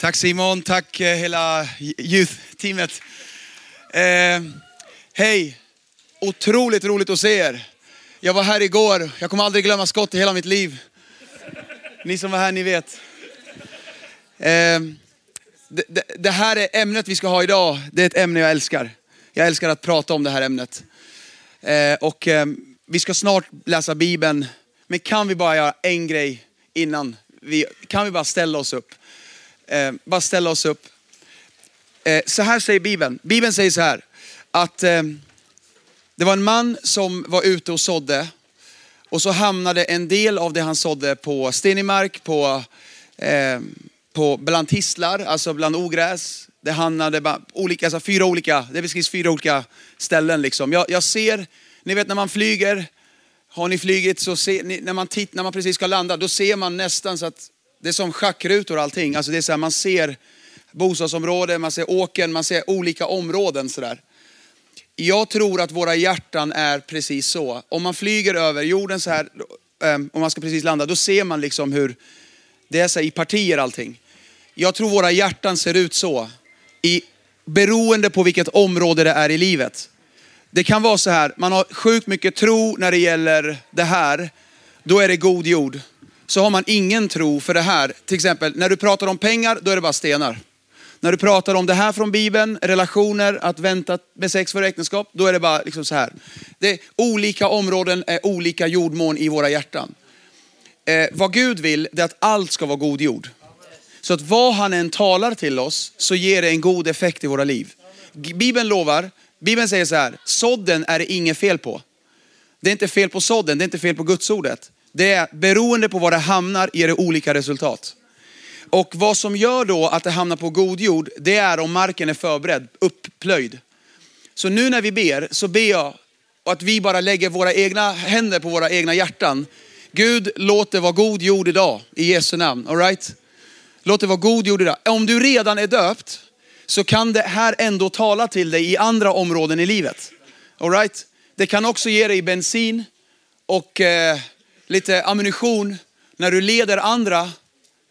Tack Simon, tack eh, hela youth-teamet. Eh, Hej, otroligt roligt att se er. Jag var här igår, jag kommer aldrig glömma skott i hela mitt liv. Ni som var här, ni vet. Eh, det, det, det här är ämnet vi ska ha idag, det är ett ämne jag älskar. Jag älskar att prata om det här ämnet. Eh, och eh, vi ska snart läsa Bibeln, men kan vi bara göra en grej innan? Vi, kan vi bara ställa oss upp? Eh, bara ställa oss upp. Eh, så här säger Bibeln. Bibeln säger så här, att eh, det var en man som var ute och sådde. Och så hamnade en del av det han sådde på stenig mark, på, eh, på bland tistlar, alltså bland ogräs. Det hamnade på olika, alltså fyra olika, det beskrivs fyra olika ställen. Liksom. Jag, jag ser, ni vet när man flyger, har ni flygit så ser ni, när man, titt, när man precis ska landa, då ser man nästan så att det är som schackrutor och allting. Alltså det är så här, man ser bostadsområden, man ser åken, man ser olika områden sådär. Jag tror att våra hjärtan är precis så. Om man flyger över jorden så här, ehm, om man ska precis landa, då ser man liksom hur det är så i partier allting. Jag tror våra hjärtan ser ut så, i, beroende på vilket område det är i livet. Det kan vara så här, man har sjukt mycket tro när det gäller det här, då är det god jord. Så har man ingen tro för det här, till exempel när du pratar om pengar, då är det bara stenar. När du pratar om det här från Bibeln, relationer, att vänta med sex för äktenskap, då är det bara liksom så här. Det olika områden är olika jordmån i våra hjärtan. Eh, vad Gud vill, det är att allt ska vara god jord. Så att vad han än talar till oss, så ger det en god effekt i våra liv. Bibeln lovar, Bibeln säger så här, sådden är det inget fel på. Det är inte fel på sådden, det är inte fel på gudsordet. Det är beroende på var det hamnar ger det olika resultat. Och vad som gör då att det hamnar på god jord, det är om marken är förberedd, upplöjd. Så nu när vi ber, så ber jag att vi bara lägger våra egna händer på våra egna hjärtan. Gud, låt det vara god jord idag, i Jesu namn. All right? Låt det vara god jord idag. Om du redan är döpt, så kan det här ändå tala till dig i andra områden i livet. All right? Det kan också ge dig bensin och eh, lite ammunition när du leder andra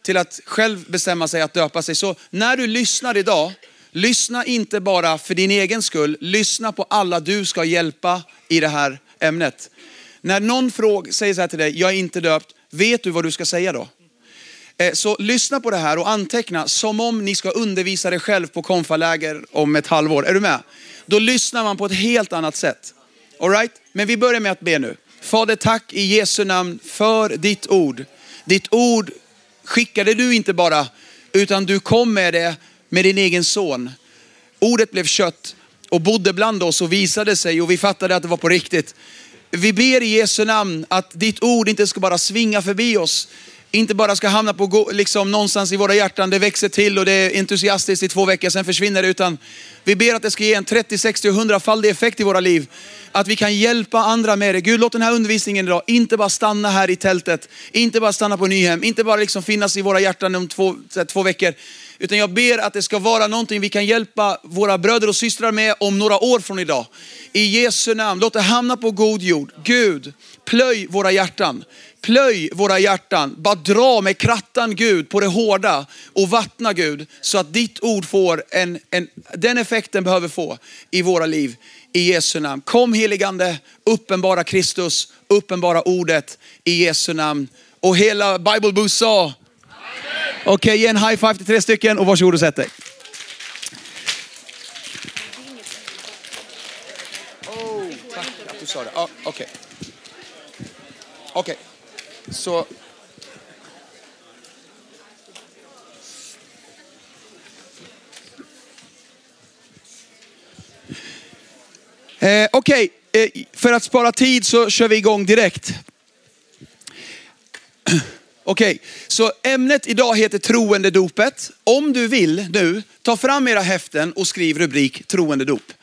till att själv bestämma sig att döpa sig. Så när du lyssnar idag, lyssna inte bara för din egen skull, lyssna på alla du ska hjälpa i det här ämnet. När någon fråga, säger så här till dig, jag är inte döpt, vet du vad du ska säga då? Eh, så lyssna på det här och anteckna som om ni ska undervisa dig själv på konfaläger om ett halvår. Är du med? Då lyssnar man på ett helt annat sätt. All right? Men vi börjar med att be nu. Fader, tack i Jesu namn för ditt ord. Ditt ord skickade du inte bara, utan du kom med det med din egen son. Ordet blev kött och bodde bland oss och visade sig och vi fattade att det var på riktigt. Vi ber i Jesu namn att ditt ord inte ska bara svinga förbi oss, inte bara ska hamna på liksom någonstans i våra hjärtan, det växer till och det är entusiastiskt i två veckor, sen försvinner det. Utan vi ber att det ska ge en 30, 60 och 100-faldig effekt i våra liv. Att vi kan hjälpa andra med det. Gud låt den här undervisningen idag inte bara stanna här i tältet, inte bara stanna på Nyhem, inte bara liksom finnas i våra hjärtan om två, två veckor. Utan jag ber att det ska vara någonting vi kan hjälpa våra bröder och systrar med om några år från idag. I Jesu namn, låt det hamna på god jord. Gud, plöj våra hjärtan. Plöj våra hjärtan, bara dra med krattan Gud på det hårda och vattna Gud så att ditt ord får en, en, den effekten behöver få i våra liv. I Jesu namn. Kom heligande, uppenbara Kristus, uppenbara ordet i Jesu namn. Och hela Bible Boost sa, okej okay, ge en high five till tre stycken och varsågod och sätt dig. Oh, tack att du sa det. Ah, Okej. Okay. Okay. Så... Eh, Okej, okay. eh, för att spara tid så kör vi igång direkt. Okej, okay. så ämnet idag heter troendedopet. Om du vill nu, ta fram era häften och skriv rubrik troendedop.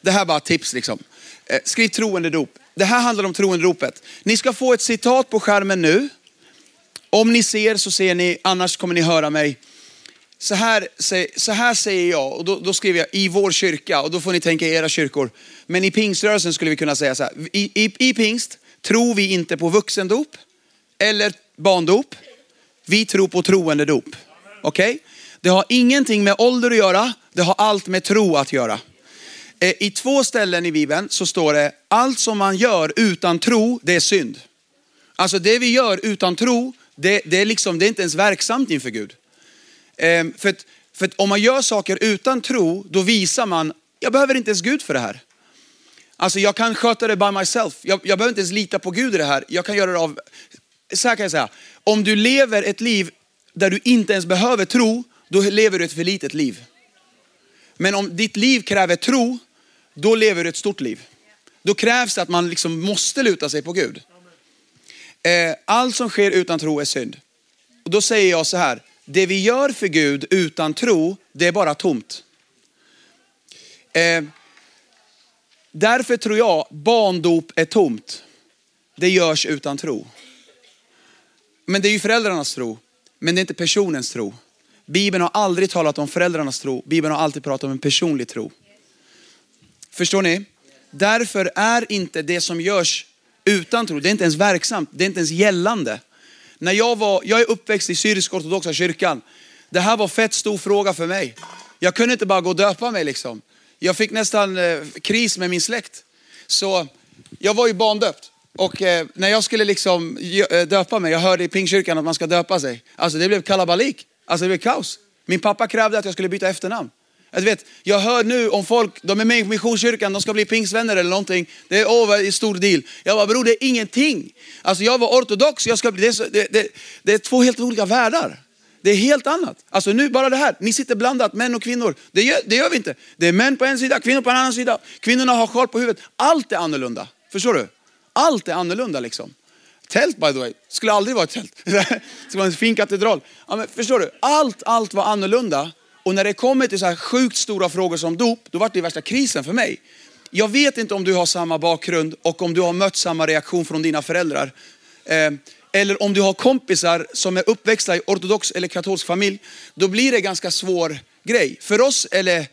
Det här är bara tips liksom. Eh, skriv troendedop. Det här handlar om troenderopet. Ni ska få ett citat på skärmen nu. Om ni ser så ser ni, annars kommer ni höra mig. Så här, så här säger jag, och då, då skriver jag i vår kyrka, och då får ni tänka i era kyrkor. Men i pingströrelsen skulle vi kunna säga så här, i, i, i pingst tror vi inte på vuxendop eller barndop. Vi tror på troendedop. Okej? Okay? Det har ingenting med ålder att göra, det har allt med tro att göra. Eh, I två ställen i Bibeln så står det, allt som man gör utan tro, det är synd. Alltså det vi gör utan tro, det, det, är, liksom, det är inte ens verksamt inför Gud. Ehm, för, att, för att om man gör saker utan tro, då visar man, jag behöver inte ens Gud för det här. Alltså jag kan sköta det by myself. Jag, jag behöver inte ens lita på Gud i det här. Jag kan göra det av, så här kan jag säga, om du lever ett liv där du inte ens behöver tro, då lever du ett för litet liv. Men om ditt liv kräver tro, då lever du ett stort liv. Då krävs det att man liksom måste luta sig på Gud. Eh, allt som sker utan tro är synd. Och då säger jag så här, det vi gör för Gud utan tro, det är bara tomt. Eh, därför tror jag barndop är tomt. Det görs utan tro. Men det är ju föräldrarnas tro, men det är inte personens tro. Bibeln har aldrig talat om föräldrarnas tro, Bibeln har alltid pratat om en personlig tro. Förstår ni? Därför är inte det som görs utan tro, det är inte ens verksamt, det är inte ens gällande. När jag, var, jag är uppväxt i syrisk-ortodoxa kyrkan. Det här var fett stor fråga för mig. Jag kunde inte bara gå och döpa mig liksom. Jag fick nästan eh, kris med min släkt. Så jag var ju barndöpt. Och eh, när jag skulle liksom eh, döpa mig, jag hörde i pingkyrkan att man ska döpa sig. Alltså det blev kalabalik, alltså det blev kaos. Min pappa krävde att jag skulle byta efternamn. Jag, vet, jag hör nu om folk, de är med i missionskyrkan, de ska bli pingsvänner eller någonting. Det är oh, en stor deal. Jag bara, bror det är ingenting. Alltså jag var ortodox, jag ska bli, det, är, det, det, det är två helt olika världar. Det är helt annat. Alltså nu bara det här, ni sitter blandat, män och kvinnor. Det gör, det gör vi inte. Det är män på en sida, kvinnor på en annan sida. Kvinnorna har sjal på huvudet. Allt är annorlunda. Förstår du? Allt är annorlunda liksom. Tält by the way, skulle aldrig vara ett tält. Det skulle vara en fin katedral. Ja, men förstår du? Allt, allt var annorlunda. Och när det kommer till så här sjukt stora frågor som dop, då var det värsta krisen för mig. Jag vet inte om du har samma bakgrund och om du har mött samma reaktion från dina föräldrar. Eh, eller om du har kompisar som är uppväxta i ortodox eller katolsk familj. Då blir det ganska svår grej. För oss är det,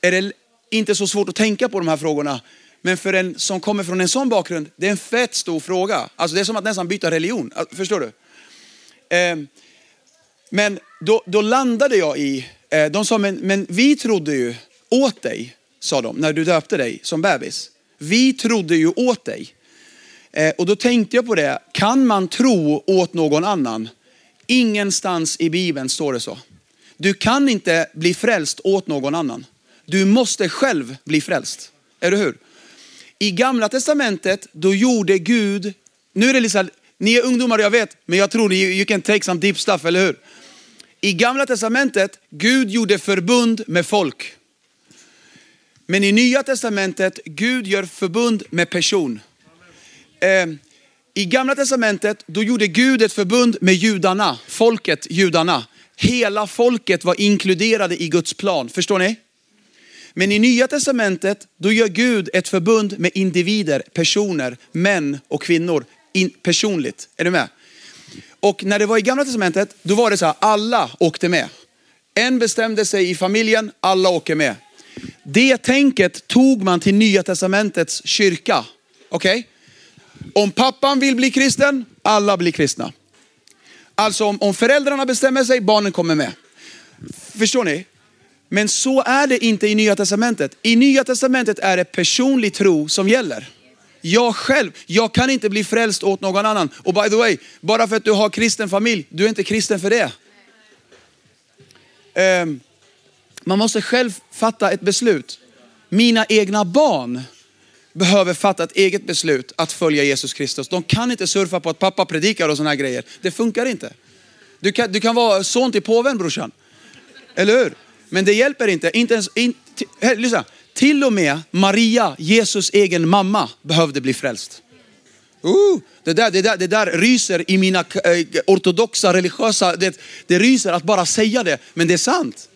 är det inte så svårt att tänka på de här frågorna. Men för en som kommer från en sån bakgrund, det är en fett stor fråga. Alltså det är som att nästan byta religion. Alltså, förstår du? Eh, men då, då landade jag i Eh, de sa, men, men vi trodde ju åt dig, sa de, när du döpte dig som bebis. Vi trodde ju åt dig. Eh, och då tänkte jag på det, kan man tro åt någon annan? Ingenstans i Bibeln står det så. Du kan inte bli frälst åt någon annan. Du måste själv bli frälst. Eller hur? I gamla testamentet, då gjorde Gud, nu är det liksom, ni är ungdomar jag vet, men jag tror ni you can take some deep stuff, eller hur? I gamla testamentet, Gud gjorde förbund med folk. Men i nya testamentet, Gud gör förbund med person. Eh, I gamla testamentet, då gjorde Gud ett förbund med judarna, folket judarna. Hela folket var inkluderade i Guds plan, förstår ni? Men i nya testamentet, då gör Gud ett förbund med individer, personer, män och kvinnor, in, personligt. Är du med? Och när det var i gamla testamentet, då var det så här, alla åkte med. En bestämde sig i familjen, alla åker med. Det tänket tog man till nya testamentets kyrka. Okej? Okay? Om pappan vill bli kristen, alla blir kristna. Alltså om, om föräldrarna bestämmer sig, barnen kommer med. Förstår ni? Men så är det inte i nya testamentet. I nya testamentet är det personlig tro som gäller. Jag själv, jag kan inte bli frälst åt någon annan. Och by the way, bara för att du har kristen familj, du är inte kristen för det. Um, man måste själv fatta ett beslut. Mina egna barn behöver fatta ett eget beslut att följa Jesus Kristus. De kan inte surfa på att pappa predikar och sådana här grejer. Det funkar inte. Du kan, du kan vara son till påven brorsan. Eller hur? Men det hjälper inte. inte ens, inte lyssna. Till och med Maria, Jesus egen mamma, behövde bli frälst. Uh, det, där, det, där, det där ryser i mina eh, ortodoxa religiösa, det, det ryser att bara säga det, men det är sant.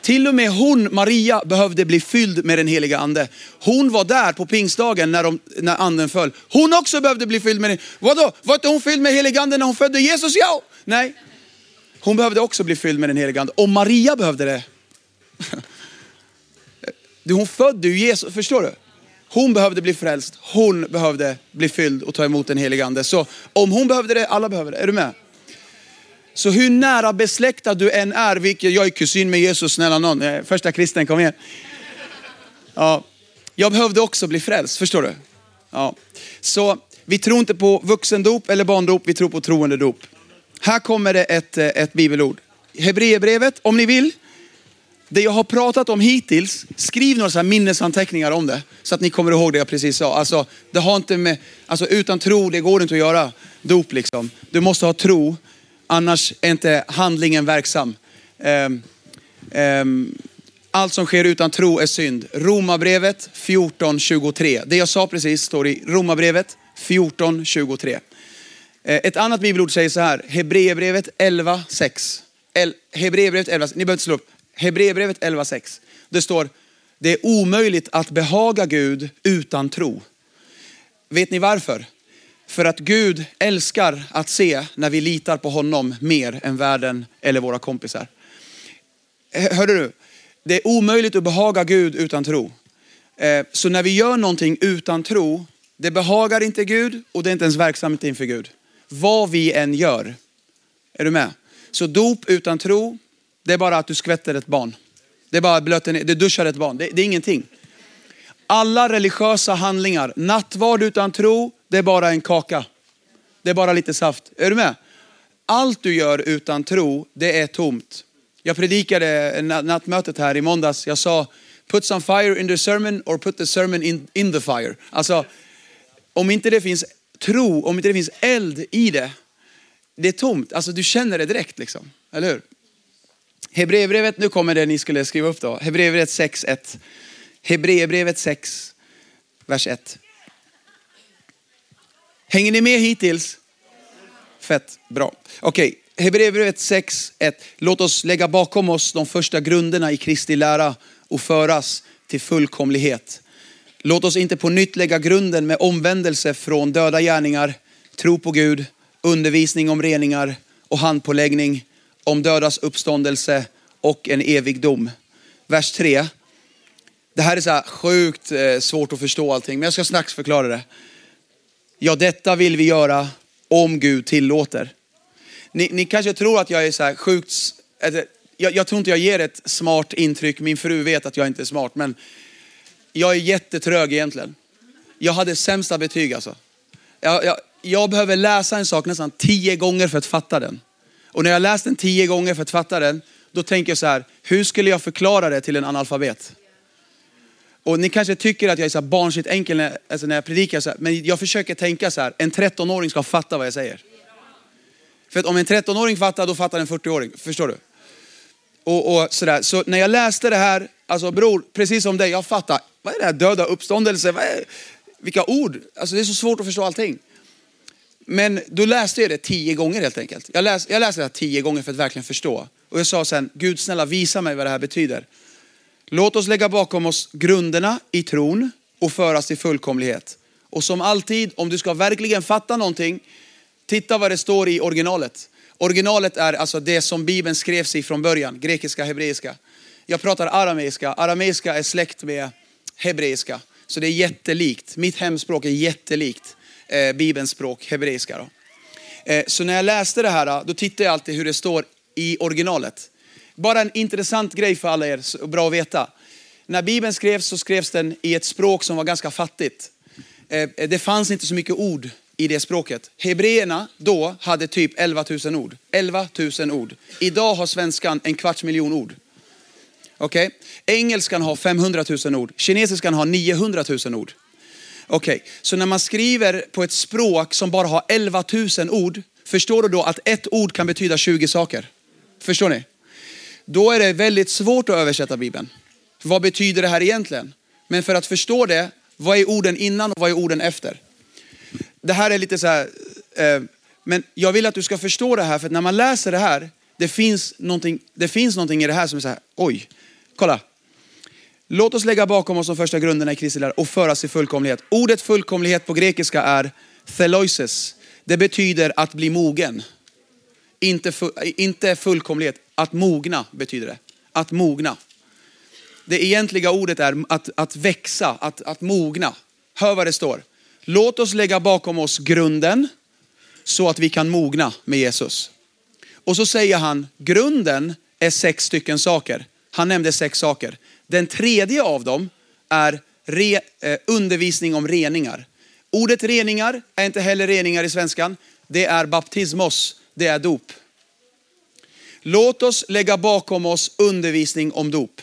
Till och med hon, Maria, behövde bli fylld med den heliga ande. Hon var där på pingstdagen när, de, när anden föll. Hon också behövde bli fylld med den. Vadå, var inte hon fylld med helig ande när hon födde Jesus? Ja! Nej. Hon behövde också bli fylld med den heliga ande. Och Maria behövde det. Hon födde ju Jesus, förstår du? Hon behövde bli frälst, hon behövde bli fylld och ta emot den helige ande. Så om hon behövde det, alla behöver det. Är du med? Så hur nära besläktad du än är, vilket jag är kusin med Jesus, snälla någon, är eh, första kristen, kom igen. Ja, jag behövde också bli frälst, förstår du? Ja. Så vi tror inte på vuxendop eller barndop, vi tror på troende dop. Här kommer det ett, eh, ett bibelord. Hebreerbrevet, om ni vill, det jag har pratat om hittills, skriv några så minnesanteckningar om det. Så att ni kommer ihåg det jag precis sa. Alltså, det har inte med, alltså utan tro, det går inte att göra dop liksom. Du måste ha tro, annars är inte handlingen verksam. Um, um, allt som sker utan tro är synd. Romarbrevet 14.23. Det jag sa precis står i Romarbrevet 14.23. Eh, ett annat bibelord säger så här, Hebreerbrevet 11.6. Hebreerbrevet 11, ni behöver inte slå upp. Hebreerbrevet 11.6. Det står, det är omöjligt att behaga Gud utan tro. Vet ni varför? För att Gud älskar att se när vi litar på honom mer än världen eller våra kompisar. Hörde du? Det är omöjligt att behaga Gud utan tro. Eh, så när vi gör någonting utan tro, det behagar inte Gud och det är inte ens verksamt inför Gud. Vad vi än gör. Är du med? Så dop utan tro, det är bara att du skvätter ett barn. Det är bara blöter ner, du duschar ett barn. Det, det är ingenting. Alla religiösa handlingar, nattvard utan tro, det är bara en kaka. Det är bara lite saft. Är du med? Allt du gör utan tro, det är tomt. Jag predikade nattmötet här i måndags. Jag sa, put some fire in the sermon or put the sermon in, in the fire. Alltså, om inte det finns tro, om inte det finns eld i det, det är tomt. Alltså du känner det direkt liksom, eller hur? Hebreerbrevet, nu kommer det ni skulle skriva upp då. Hebreerbrevet 6.1. Hebreerbrevet 6, vers 1. Hänger ni med hittills? Fett, bra. Okej, okay. Hebreerbrevet 6.1. Låt oss lägga bakom oss de första grunderna i Kristi lära och föras till fullkomlighet. Låt oss inte på nytt lägga grunden med omvändelse från döda gärningar, tro på Gud, undervisning om reningar och handpåläggning, om dödas uppståndelse och en evig dom. Vers 3. Det här är så här sjukt eh, svårt att förstå allting, men jag ska snabbt förklara det. Ja, detta vill vi göra om Gud tillåter. Ni, ni kanske tror att jag är så här sjukt, eh, jag, jag tror inte jag ger ett smart intryck. Min fru vet att jag inte är smart, men jag är jättetrög egentligen. Jag hade sämsta betyg alltså. Jag, jag, jag behöver läsa en sak nästan tio gånger för att fatta den. Och när jag läst den tio gånger för att fatta den, då tänker jag så här, hur skulle jag förklara det till en analfabet? Och ni kanske tycker att jag är så barnsligt enkel när, alltså när jag predikar, så här, men jag försöker tänka så här, en 13-åring ska fatta vad jag säger. För att om en 13-åring fattar, då fattar en 40-åring. Förstår du? Och, och sådär. Så när jag läste det här, alltså bror, precis som dig, jag fattar, vad är det här döda uppståndelse? Vad är, vilka ord? Alltså det är så svårt att förstå allting. Men då läste jag det tio gånger helt enkelt. Jag, läs, jag läste det här tio gånger för att verkligen förstå. Och jag sa sen, Gud snälla visa mig vad det här betyder. Låt oss lägga bakom oss grunderna i tron och föras till fullkomlighet. Och som alltid, om du ska verkligen fatta någonting, titta vad det står i originalet. Originalet är alltså det som Bibeln skrevs i från början, grekiska, hebreiska. Jag pratar arameiska, arameiska är släkt med hebreiska. Så det är jättelikt, mitt hemspråk är jättelikt eh, Bibelns språk, hebreiska. Eh, så när jag läste det här, eh, då tittade jag alltid hur det står i originalet. Bara en intressant grej för alla er, bra att veta. När Bibeln skrevs så skrevs den i ett språk som var ganska fattigt. Eh, det fanns inte så mycket ord i det språket. Hebreerna då hade typ 11 000 ord. 11 000 ord. Idag har svenskan en kvarts miljon ord. Okej? Okay? Engelskan har 500 000 ord. Kinesiskan har 900 000 ord. Okej, okay. så när man skriver på ett språk som bara har 11 000 ord, förstår du då att ett ord kan betyda 20 saker? Förstår ni? Då är det väldigt svårt att översätta Bibeln. Vad betyder det här egentligen? Men för att förstå det, vad är orden innan och vad är orden efter? Det här är lite så här, eh, men jag vill att du ska förstå det här, för när man läser det här, det finns någonting, det finns någonting i det här som är så här, oj, kolla, Låt oss lägga bakom oss de första grunderna i Kristi lära och föras i fullkomlighet. Ordet fullkomlighet på grekiska är theloises. Det betyder att bli mogen. Inte, inte fullkomlighet, att mogna betyder det. Att mogna. Det egentliga ordet är att, att växa, att, att mogna. Hör vad det står. Låt oss lägga bakom oss grunden så att vi kan mogna med Jesus. Och så säger han, grunden är sex stycken saker. Han nämnde sex saker. Den tredje av dem är re, eh, undervisning om reningar. Ordet reningar är inte heller reningar i svenskan. Det är baptismos, det är dop. Låt oss lägga bakom oss undervisning om dop.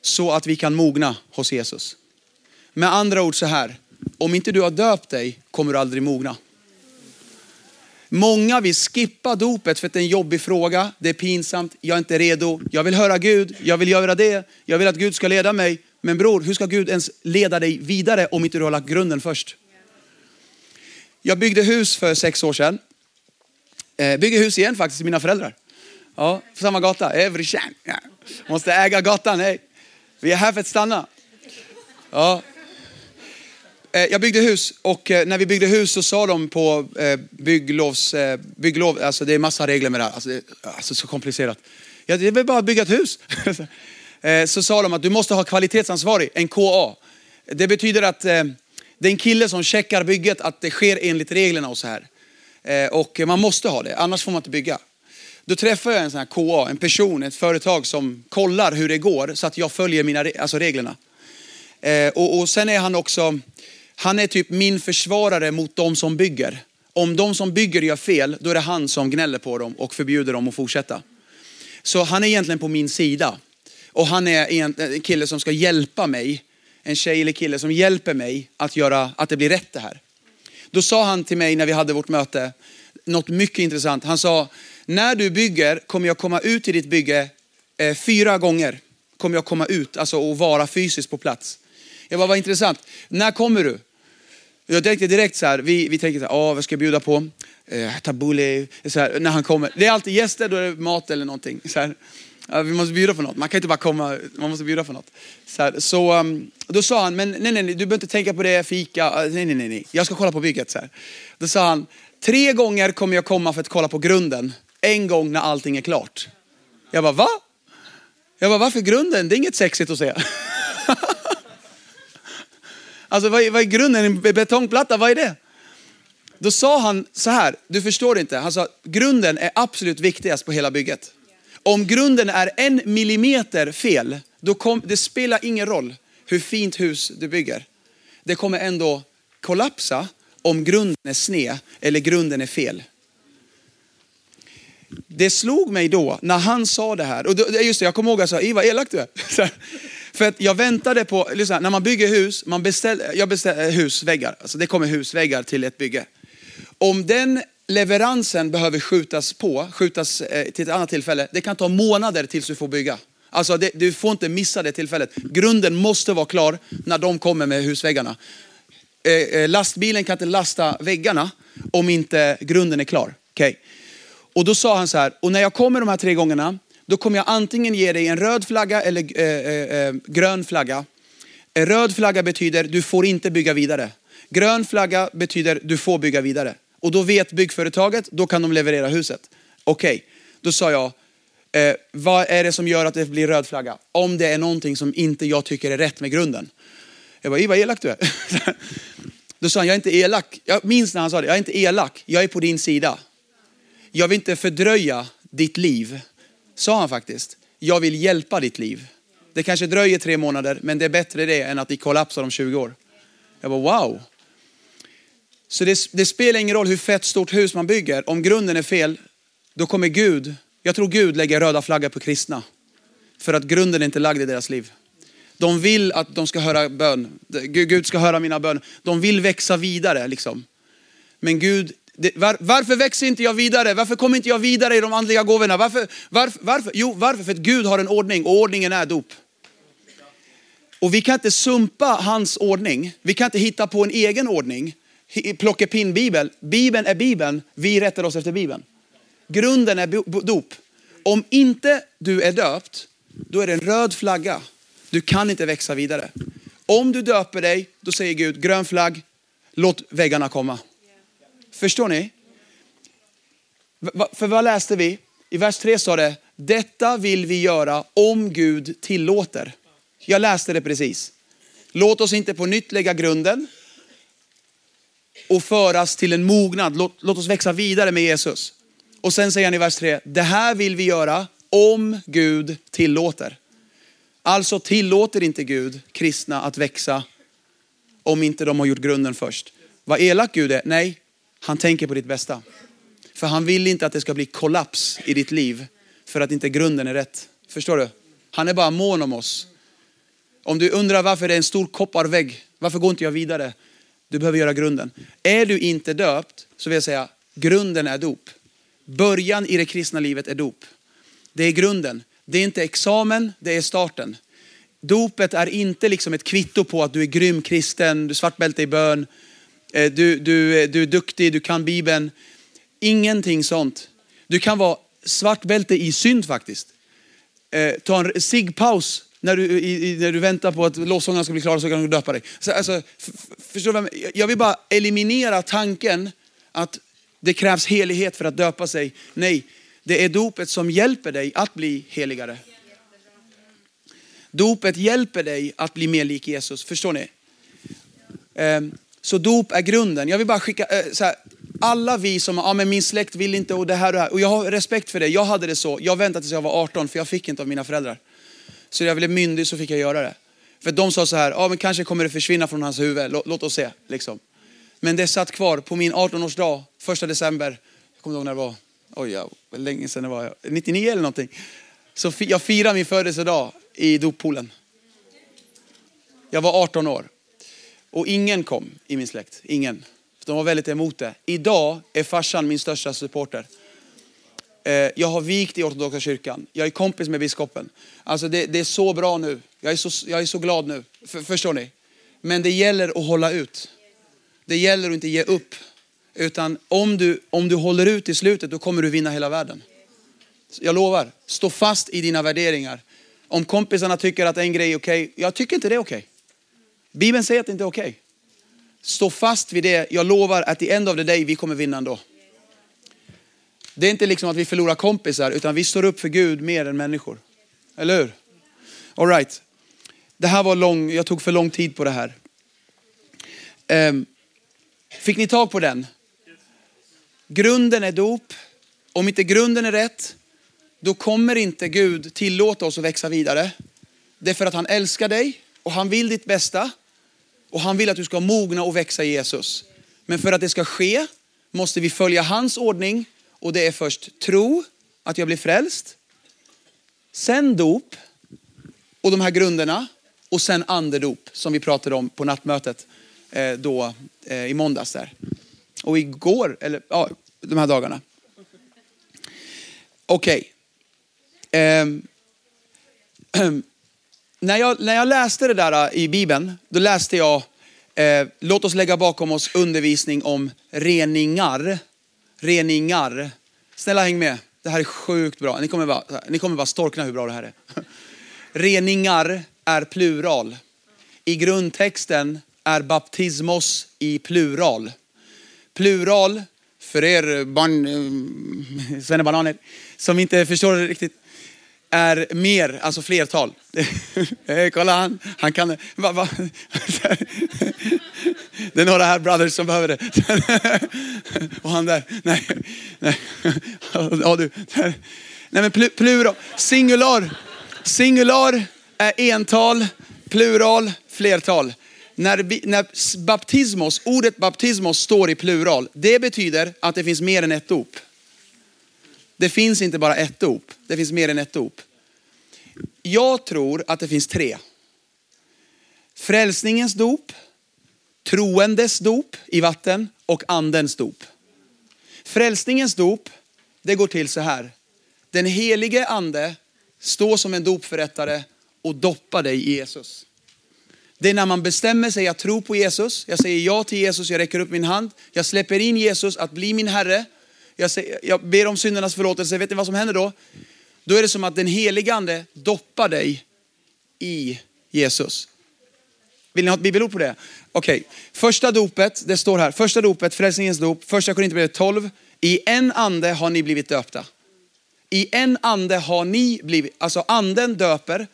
Så att vi kan mogna hos Jesus. Med andra ord så här, om inte du har döpt dig kommer du aldrig mogna. Många vill skippa dopet för att det är en jobbig fråga, det är pinsamt, jag är inte redo, jag vill höra Gud, jag vill göra det, jag vill att Gud ska leda mig. Men bror, hur ska Gud ens leda dig vidare om inte du har lagt grunden först? Jag byggde hus för sex år sedan. Eh, bygger hus igen faktiskt, mina föräldrar. Ja, på samma gata, every chance. Måste äga gatan, hej. Vi är här för att stanna. Ja. Eh, jag byggde hus och eh, när vi byggde hus så sa de på eh, bygglovs, bygglov, alltså det är massa regler med det här, alltså, det är alltså så komplicerat. Ja, det är väl bara att bygga ett hus. Så sa de att du måste ha kvalitetsansvarig, en KA. Det betyder att det är en kille som checkar bygget, att det sker enligt reglerna och så här. Och man måste ha det, annars får man inte bygga. Då träffar jag en sån här KA, en person, ett företag som kollar hur det går så att jag följer mina, alltså reglerna. Och, och sen är han också han är typ min försvarare mot de som bygger. Om de som bygger gör fel, då är det han som gnäller på dem och förbjuder dem att fortsätta. Så han är egentligen på min sida. Och han är en kille som ska hjälpa mig, en tjej eller kille som hjälper mig att göra att det blir rätt det här. Då sa han till mig när vi hade vårt möte, något mycket intressant. Han sa, när du bygger kommer jag komma ut till ditt bygge eh, fyra gånger. Kommer jag komma ut, alltså och vara fysiskt på plats. Jag bara, vad intressant. När kommer du? Jag tänkte direkt så här, vi, vi tänker så här, åh, vad ska jag bjuda på? Eh, tabbouleh, så här, när han kommer. Det är alltid gäster, då är det mat eller någonting. Så här, vi måste bjuda på något, man kan inte bara komma, man måste bjuda på något. Så, här, så um, då sa han, men nej, nej, nej, du behöver inte tänka på det, fika, eh, nej, nej, nej, nej. jag ska kolla på bygget. Så här. Då sa han, tre gånger kommer jag komma för att kolla på grunden, en gång när allting är klart. Jag bara, va? Jag bara, varför grunden? Det är inget sexigt att se. Alltså vad är, vad är grunden? En betongplatta, vad är det? Då sa han så här, du förstår inte. Han sa, grunden är absolut viktigast på hela bygget. Om grunden är en millimeter fel, då kom, det spelar ingen roll hur fint hus du bygger. Det kommer ändå kollapsa om grunden är sned eller grunden är fel. Det slog mig då när han sa det här, och då, just det, jag kommer ihåg att jag sa, Iva vad elak du är. För att jag väntade på, lyssna, när man bygger hus, man beställer, jag beställer eh, husväggar, alltså det kommer husväggar till ett bygge. Om den leveransen behöver skjutas på, skjutas eh, till ett annat tillfälle, det kan ta månader tills du får bygga. Alltså det, du får inte missa det tillfället. Grunden måste vara klar när de kommer med husväggarna. Eh, eh lastbilen kan inte lasta väggarna om inte grunden är klar. Okay. Och då sa han så här, och när jag kommer de här tre gångerna, då kommer jag antingen ge dig en röd flagga eller eh, eh, eh, grön flagga. En röd flagga betyder du får inte bygga vidare. Grön flagga betyder du får bygga vidare. Och då vet byggföretaget, då kan de leverera huset. Okej, okay. då sa jag, eh, vad är det som gör att det blir röd flagga? Om det är någonting som inte jag tycker är rätt med grunden. Jag bara, vad elak du är. Då sa han, jag är inte elak. Jag minns när han sa det, jag är inte elak, jag är på din sida. Jag vill inte fördröja ditt liv sa han faktiskt. Jag vill hjälpa ditt liv. Det kanske dröjer tre månader, men det är bättre det än att ni kollapsar om 20 år. Jag bara wow. Så det, det, spelar ingen roll hur fett stort hus man bygger. Om grunden är fel, då kommer Gud, jag tror Gud lägger röda flaggor på kristna. För att grunden är inte lagd i deras liv. De vill att de ska höra bön. Gud ska höra mina bön. De vill växa vidare liksom. Men Gud var, varför växer inte jag vidare? Varför kommer inte jag vidare i de andliga gåvorna? Varför, varför, varför? Jo, varför? För att Gud har en ordning och ordningen är dop. Och vi kan inte sumpa hans ordning. Vi kan inte hitta på en egen ordning. Plocka pin bibel. Bibeln är bibeln. Vi rättar oss efter bibeln. Grunden är dop. Om inte du är döpt, då är det en röd flagga. Du kan inte växa vidare. Om du döper dig, då säger Gud grön flagg, låt väggarna komma. Förstår ni? För vad läste vi? I vers 3 sa det, detta vill vi göra om Gud tillåter. Jag läste det precis. Låt oss inte på nytt lägga grunden och föras till en mognad. Låt, låt oss växa vidare med Jesus. Och sen säger han i vers 3, det här vill vi göra om Gud tillåter. Alltså tillåter inte Gud kristna att växa om inte de har gjort grunden först. Vad elak Gud är? Nej, han tänker på ditt bästa. För han vill inte att det ska bli kollaps i ditt liv för att inte grunden är rätt. Förstår du? Han är bara mån om oss. Om du undrar varför det är en stor kopparvägg, varför går inte jag vidare? Du behöver göra grunden. Är du inte döpt så vill jag säga, grunden är dop. Början i det kristna livet är dop. Det är grunden. Det är inte examen, det är starten. Dopet är inte liksom ett kvitto på att du är grym kristen, du svartbälte i bön, Eh, du, du, eh, du är duktig, du kan Bibeln. Ingenting sånt. Du kan vara svart bälte i synd faktiskt. Eh, ta en sigpaus när du, i, när du väntar på att lovsångarna ska bli klara så kan du döpa dig. Så, alltså, förstår du jag, jag vill bara eliminera tanken att det krävs helighet för att döpa sig. Nej, det är dopet som hjälper dig att bli heligare. Dopet hjälper dig att bli mer lik Jesus, förstår ni? Ehm, så dop är grunden. Jag vill bara skicka, eh, så här, alla vi som, ja men min släkt vill inte och det här och det här. Och jag har respekt för det, jag hade det så. Jag väntade tills jag var 18 för jag fick inte av mina föräldrar. Så när jag blev myndig så fick jag göra det. För de sa så här, ja men kanske kommer det försvinna från hans huvud, låt, låt oss se. Liksom. Men det satt kvar på min 18-årsdag, första december. Jag kommer ihåg när det var, oj ja, länge sedan det var, 99 eller någonting. Så jag firade min födelsedag i doppoolen. Jag var 18 år. Och ingen kom i min släkt. Ingen. De var väldigt emot det. Idag är farsan min största supporter. Eh, jag har vikt i ortodoxa kyrkan. Jag är kompis med biskopen. Alltså det, det är så bra nu. Jag är så, jag är så glad nu. För, förstår ni? Men det gäller att hålla ut. Det gäller att inte ge upp. Utan om du, om du håller ut i slutet, då kommer du vinna hela världen. Jag lovar, stå fast i dina värderingar. Om kompisarna tycker att en grej är okej, okay, jag tycker inte det är okej. Okay. Bibeln säger att det inte är okej. Okay. Stå fast vid det. Jag lovar att i end of the day, vi kommer vinna ändå. Det är inte liksom att vi förlorar kompisar, utan vi står upp för Gud mer än människor. Eller hur? All right. Det här var lång, jag tog för lång tid på det här. Um, fick ni tag på den? Grunden är dop. Om inte grunden är rätt, då kommer inte Gud tillåta oss att växa vidare. Det är för att han älskar dig och han vill ditt bästa. Och han vill att du ska mogna och växa i Jesus. Men för att det ska ske måste vi följa hans ordning och det är först tro, att jag blir frälst. Sen dop och de här grunderna och sen andedop som vi pratade om på nattmötet eh, då, eh, i måndags där. Och igår, eller ja, de här dagarna. Okej. Okay. Um, ehm. ehm när, jag, när jag läste det där äh, i Bibeln, då läste jag, eh, låt oss lägga bakom oss undervisning om reningar. Reningar. Snälla häng med, det här är sjukt bra. Ni kommer bara, ni kommer bara storkna hur bra det här är. Reningar är plural. I grundtexten är baptismos i plural. Plural, för er barn, äh, svennebananer, som inte förstår det riktigt är mer, alltså flertal. Kolla han, han kan va, va? Det är några här brothers som behöver det. Och han där, nej, nej. Ja, du. Nej men plural, singular. Singular är ental, plural, flertal. När, när baptismos, ordet baptismos står i plural, det betyder att det finns mer än ett dop. Det finns inte bara ett dop, det finns mer än ett dop. Jag tror att det finns tre. Frälsningens dop, troendes dop i vatten och andens dop. Frälsningens dop, det går till så här. Den helige ande står som en dopförrättare och doppar dig i Jesus. Det är när man bestämmer sig att tro på Jesus. Jag säger ja till Jesus, jag räcker upp min hand. Jag släpper in Jesus att bli min Herre. Jag, säger, jag ber om syndernas förlåtelse. Vet ni vad som händer då? Då är det som att den helige ande doppar dig i Jesus. Vill ni ha ett bibelord på det? Okej, okay. första dopet, det står här, första dopet, frälsningens dop, första Korinthierbrevet 12. I en ande har ni blivit döpta. I en ande har ni blivit, alltså anden döper,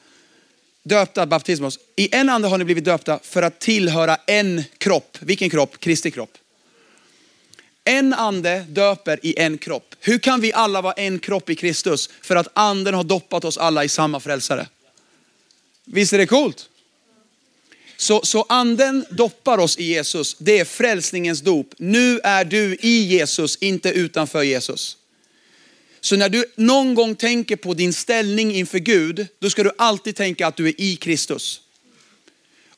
döpta baptismos. I en ande har ni blivit döpta för att tillhöra en kropp. Vilken kropp? Kristi kropp. En ande döper i en kropp. Hur kan vi alla vara en kropp i Kristus? För att anden har doppat oss alla i samma frälsare. Visst är det coolt? Så, så anden doppar oss i Jesus. Det är frälsningens dop. Nu är du i Jesus, inte utanför Jesus. Så när du någon gång tänker på din ställning inför Gud, då ska du alltid tänka att du är i Kristus.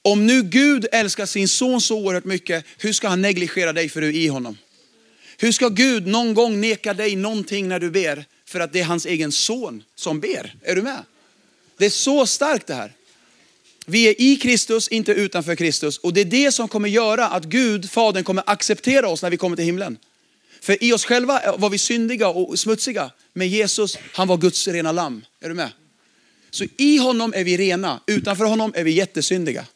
Om nu Gud älskar sin son så oerhört mycket, hur ska han negligera dig för du är i honom? Hur ska Gud någon gång neka dig någonting när du ber för att det är hans egen son som ber? Är du med? Det är så starkt det här. Vi är i Kristus, inte utanför Kristus. Och det är det som kommer göra att Gud, Fadern, kommer acceptera oss när vi kommer till himlen. För i oss själva var vi syndiga och smutsiga. Men Jesus, han var Guds rena lamm. Är du med? Så i honom är vi rena, utanför honom är vi jättesyndiga.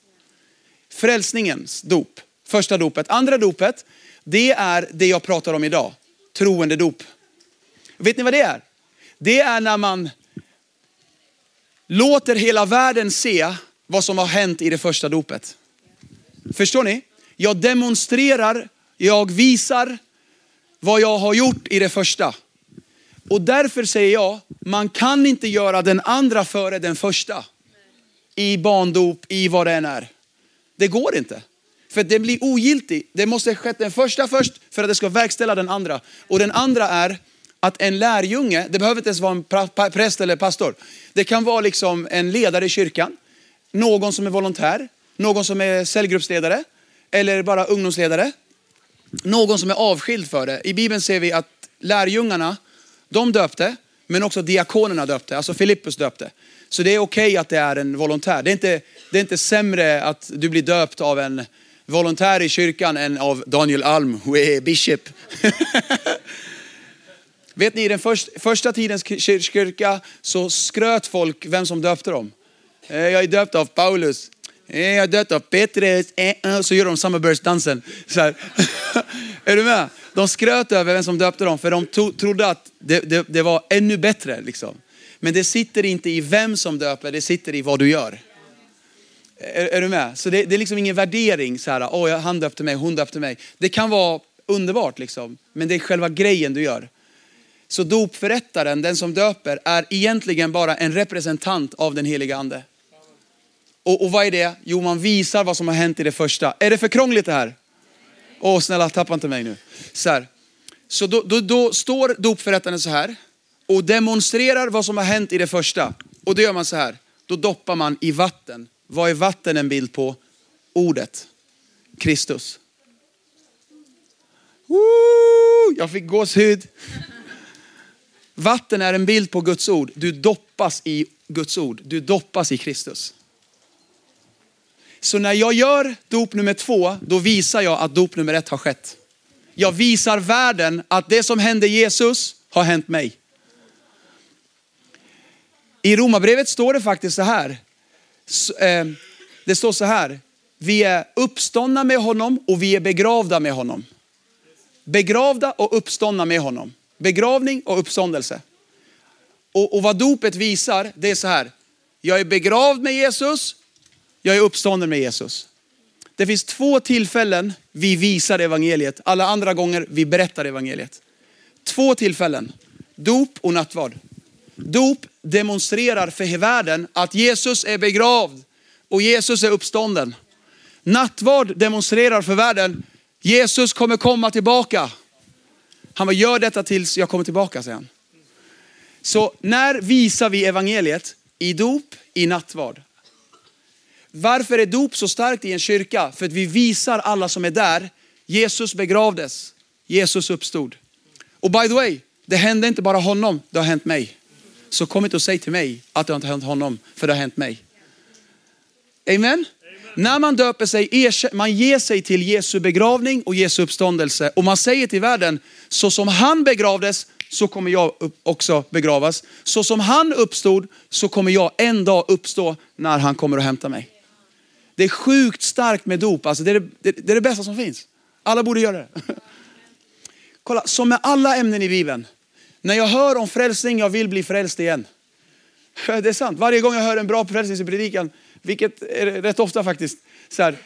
Frälsningens dop, första dopet. Andra dopet, det är det jag pratar om idag. Troende dop. Vet ni vad det är? Det är när man låter hela världen se vad som har hänt i det första dopet. Förstår ni? Jag demonstrerar, jag visar vad jag har gjort i det första. Och därför säger jag, man kan inte göra den andra före den första. I barndop, i vad det än är. Det går inte. För det blir ogiltig. Det måste ske den första först för att det ska verkställa den andra. Och den andra är att en lärjunge, det behöver inte ens vara en präst eller pastor. Det kan vara liksom en ledare i kyrkan, någon som är volontär, någon som är cellgruppsledare eller bara ungdomsledare. Någon som är avskild för det. I Bibeln ser vi att lärjungarna, de döpte, men också diakonerna döpte, alltså Filippus döpte. Så det är okej okay att det är en volontär. Det är, inte, det är inte sämre att du blir döpt av en volontär i kyrkan än av Daniel Alm, who är bishop. Vet ni, i den första, tidens kyrka så skröt folk vem som döpte dem. Eh, jag är döpt av Paulus. Eh, jag är döpt av Petrus. Eh, så gör de Summerburst-dansen. är du med? De skröt över vem som döpte dem för de trodde att det, det, det var ännu bättre. Liksom. Men det sitter inte i vem som döper, det sitter i vad du gör. Är, är du med? Så det, det, är liksom ingen värdering, så här, oh, han döpte mig, hon döpte mig. Det kan vara underbart, liksom, men det är själva grejen du gör. Så dopförrättaren, den som döper, är egentligen bara en representant av den heliga ande. Och, och vad är det? Jo, man visar vad som har hänt i det första. Är det för krångligt det här? Åh, oh, snälla tappa inte mig nu. Så, här. så då, då, då står dopförrättaren så här och demonstrerar vad som har hänt i det första. Och då gör man så här, då doppar man i vatten. Vad är vatten en bild på? Ordet, Kristus. Woo! Jag fick gåshud. Vatten är en bild på Guds ord. Du doppas i Guds ord. Du doppas i Kristus. Så när jag gör dop nummer två, då visar jag att dop nummer ett har skett. Jag visar världen att det som hände Jesus har hänt mig. I Romarbrevet står det faktiskt så här. Eh, det står så här. Vi är uppståndna med honom och vi är begravda med honom. Begravda och uppståndna med honom. Begravning och uppståndelse. Och, och vad dopet visar, det är så här. Jag är begravd med Jesus, jag är uppstånden med Jesus. Det finns två tillfällen vi visar evangeliet. Alla andra gånger vi berättar evangeliet. Två tillfällen. Dop och nattvard. Dop demonstrerar för världen att Jesus är begravd och Jesus är uppstånden. Nattvard demonstrerar för världen, Jesus kommer komma tillbaka. Han bara, gör detta tills jag kommer tillbaka, säger han. Så när visar vi evangeliet? I dop, i nattvard. Varför är dop så starkt i en kyrka? För att vi visar alla som är där, Jesus begravdes, Jesus uppstod. Och by the way, det hände inte bara honom, det har hänt mig. Så kom inte och säg till mig att det inte har hänt honom, för det har hänt mig. Amen? Amen. När man döper sig, man ger sig till Jesu begravning och Jesu uppståndelse. Och man säger till världen, så som han begravdes, så kommer jag också begravas. Så som han uppstod, så kommer jag en dag uppstå när han kommer och hämta mig. Det är sjukt starkt med dop, alltså det, är det, det är det bästa som finns. Alla borde göra det. Kolla, som med alla ämnen i Bibeln, när jag hör om frälsning, jag vill bli frälst igen. Det är sant. Varje gång jag hör en bra frälsningspredikan, vilket är rätt ofta faktiskt, så här,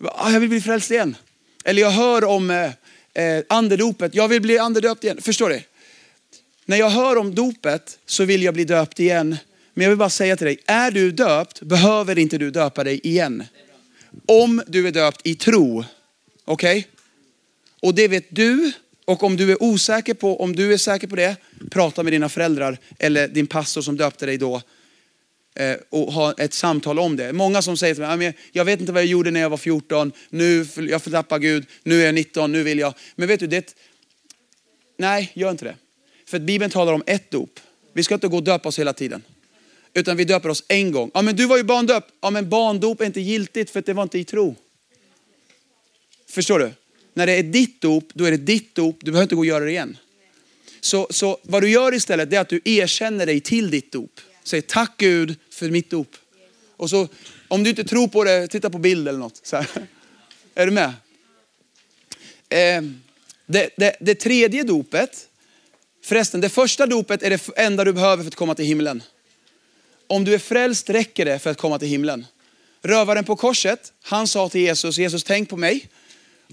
ah, jag vill bli frälst igen. Eller jag hör om eh, eh andedopet. Jag vill bli andedöpt igen. Förstår du? När jag hör om dopet så vill jag bli döpt igen. Men jag vill bara säga till dig, är du döpt behöver inte du döpa dig igen. Om du är döpt i tro. Okej? Okay? Och det vet du. Och om du är osäker på, om du är säker på det, prata med dina föräldrar eller din pastor som döpte dig då eh, och ha ett samtal om det. Många som säger till mig, jag vet inte vad jag gjorde när jag var 14, nu jag förtappar Gud, nu är jag 19, nu vill jag. Men vet du, det, nej, gör inte det. För att Bibeln talar om ett dop. Vi ska inte gå och döpa oss hela tiden. Utan vi döper oss en gång. Ja men du var ju barndöpt. Ja men barndop är inte giltigt för att det var inte i tro. Förstår du? När det är ditt dop, då är det ditt dop. Du behöver inte gå och göra det igen. Så, så vad du gör istället är att du erkänner dig till ditt dop. Säg tack Gud för mitt dop. Och så, om du inte tror på det, titta på bild eller något. Så här. Är du med? Eh, det, det, det tredje dopet, förresten det första dopet är det enda du behöver för att komma till himlen. Om du är frälst räcker det för att komma till himlen. Rövaren på korset, han sa till Jesus, Jesus tänk på mig.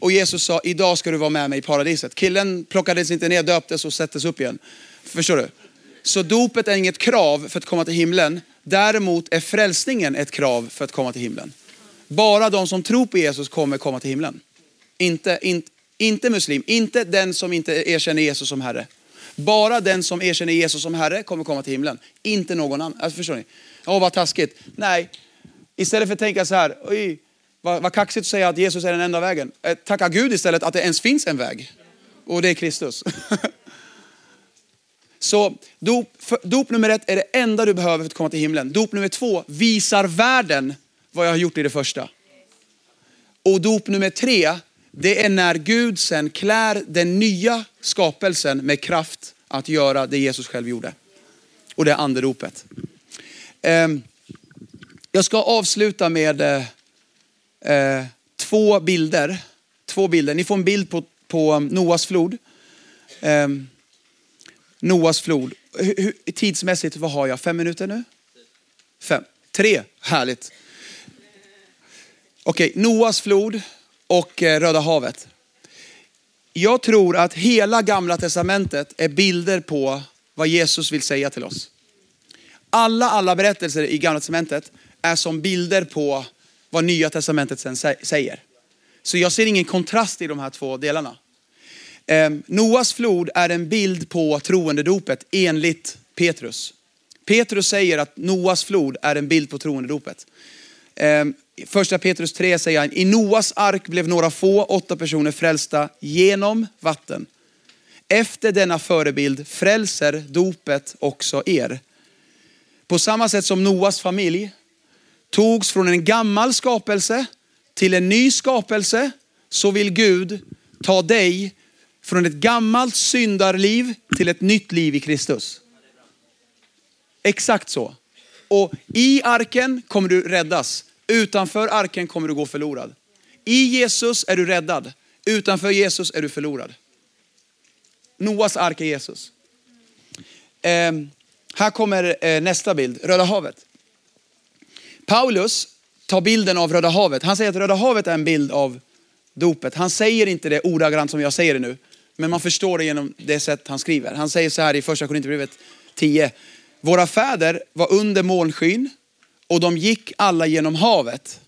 Och Jesus sa, idag ska du vara med mig i paradiset. Killen plockades inte ner, döptes och sattes upp igen. Förstår du? Så dopet är inget krav för att komma till himlen. Däremot är frälsningen ett krav för att komma till himlen. Bara de som tror på Jesus kommer komma till himlen. Inte, in, inte muslim, inte den som inte erkänner Jesus som Herre. Bara den som erkänner Jesus som Herre kommer komma till himlen. Inte någon annan. Alltså, förstår ni? Åh vad taskigt. Nej, istället för att tänka så här, oj, vad, vad kaxigt att säga att Jesus är den enda vägen. Eh, tacka Gud istället att det ens finns en väg. Och det är Kristus. Så dop, dop nummer ett är det enda du behöver för att komma till himlen. Dop nummer två visar världen vad jag har gjort i det första. Och dop nummer tre, det är när Gud sen klär den nya skapelsen med kraft att göra det Jesus själv gjorde. Och det är andedopet. Ehm, jag ska avsluta med eh, eh, två bilder. Två bilder. Ni får en bild på, på um, Noas flod. Eh, Noas flod. Hur, tidsmässigt, vad har jag? Fem minuter nu? Fem. Tre, härligt. Okej, okay, Noas flod och eh, Röda havet. Jag tror att hela gamla testamentet är bilder på vad Jesus vill säga till oss. Alla, alla berättelser i gamla testamentet är som bilder på vad nya testamentet sen säger. Så jag ser ingen kontrast i de här två delarna. Ehm, Noas flod är en bild på troendedopet enligt Petrus. Petrus säger att Noas flod är en bild på troendedopet. Ehm, första Petrus 3 säger han, i Noas ark blev några få, åtta personer frälsta genom vatten. Efter denna förebild frälser dopet också er. På samma sätt som Noas familj togs från en gammal skapelse till en ny skapelse, så vill Gud ta dig från ett gammalt syndarliv till ett nytt liv i Kristus. Exakt så. Och i arken kommer du räddas. Utanför arken kommer du gå förlorad. I Jesus är du räddad. Utanför Jesus är du förlorad. Noas ark är Jesus. Eh, här kommer eh, nästa bild, Röda havet. Paulus tar bilden av Röda havet. Han säger att Röda havet är en bild av dopet. Han säger inte det ordagrant som jag säger det nu. Men man förstår det genom det sätt han skriver. Han säger så här i första Korinthierbrevet 10. Våra fäder var under molnskyn och de gick alla genom havet.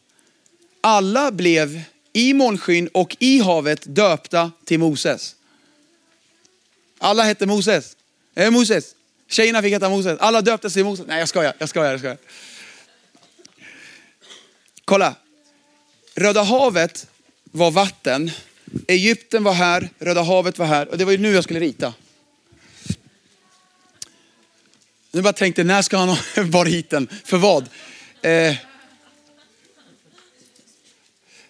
Alla blev i molnskyn och i havet döpta till Moses. Alla hette Moses. Eh, Moses. Tjejerna fick heta Moses. Alla döptes till Moses. Nej jag skojar, jag skojar, jag skojar. Kolla. Röda havet var vatten Egypten var här, Röda havet var här och det var ju nu jag skulle rita. Nu bara tänkte, när ska han ha den? För vad? Eh,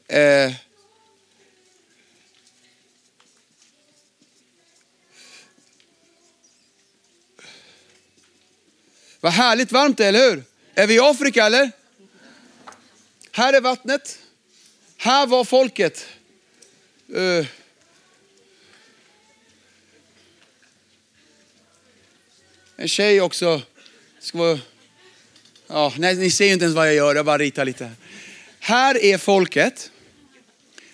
eh, vad härligt varmt det är, eller hur? Är vi i Afrika eller? Här är vattnet. Här var folket. Uh, en tjej också. Ska vara, ja, nej, ni ser ju inte ens vad jag gör, jag bara ritar lite. Här är folket.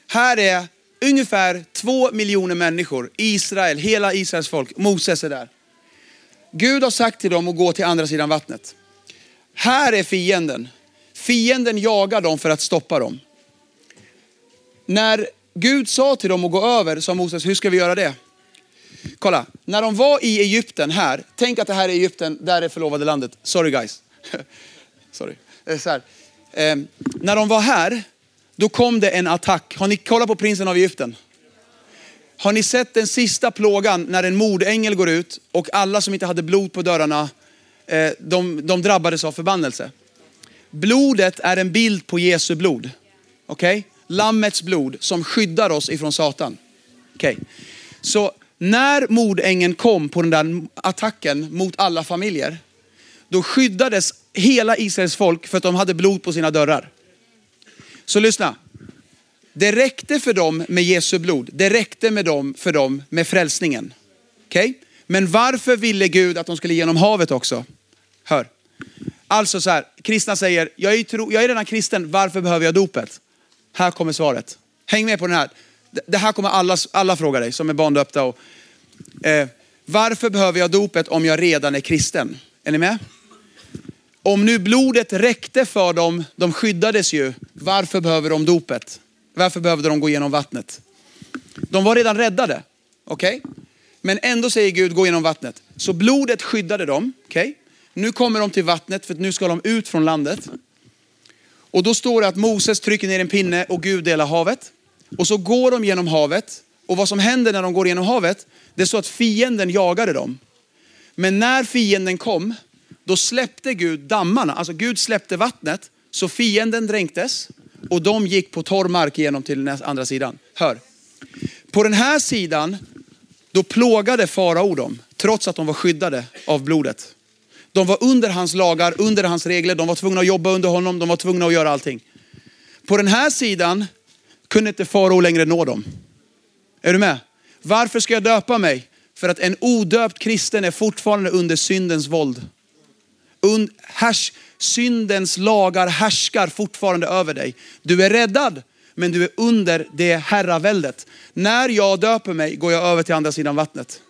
Här är ungefär två miljoner människor, Israel, hela Israels folk, Moses är där. Gud har sagt till dem att gå till andra sidan vattnet. Här är fienden. Fienden jagar dem för att stoppa dem. När Gud sa till dem att gå över, sa Moses, hur ska vi göra det? Kolla, när de var i Egypten här, tänk att det här är Egypten, där är förlovade landet. Sorry guys. Sorry. Eh, så här. Eh, när de var här, då kom det en attack. Har ni kollat på prinsen av Egypten? Har ni sett den sista plågan när en mordängel går ut och alla som inte hade blod på dörrarna, eh, de, de drabbades av förbannelse. Blodet är en bild på Jesu blod. Okej? Okay? Lammets blod som skyddar oss ifrån Satan. Okej. Okay. Så när mordängeln kom på den där attacken mot alla familjer, då skyddades hela Israels folk för att de hade blod på sina dörrar. Så lyssna. Det räckte för dem med Jesu blod. Det räckte med dem, för dem med frälsningen. Okej? Okay? Men varför ville Gud att de skulle genom havet också? Hör. Alltså så här, kristna säger, jag är, tro, jag är redan kristen, varför behöver jag dopet? Här kommer svaret. Häng med på den här. Det här kommer alla, alla fråga dig som är barndöpta. Och, eh, varför behöver jag dopet om jag redan är kristen? Är ni med? Om nu blodet räckte för dem, de skyddades ju, varför behöver de dopet? Varför behövde de gå igenom vattnet? De var redan räddade, okej? Okay? Men ändå säger Gud, gå igenom vattnet. Så blodet skyddade dem, okej? Okay? Nu kommer de till vattnet för nu ska de ut från landet. Och då står det att Moses trycker ner en pinne och Gud delar havet. Och så går de genom havet. Och vad som händer när de går genom havet, det är så att fienden jagade dem. Men när fienden kom, då släppte Gud dammarna, alltså Gud släppte vattnet, så fienden dränktes och de gick på torr mark igenom till andra sidan. Hör. På den här sidan, då plågade farao dem, trots att de var skyddade av blodet. De var under hans lagar, under hans regler, de var tvungna att jobba under honom, de var tvungna att göra allting. På den här sidan kunde inte farao längre nå dem. Är du med? Varför ska jag döpa mig? För att en odöpt kristen är fortfarande under syndens våld. Und, härs, syndens lagar härskar fortfarande över dig. Du är räddad, men du är under det herraväldet. När jag döper mig går jag över till andra sidan vattnet.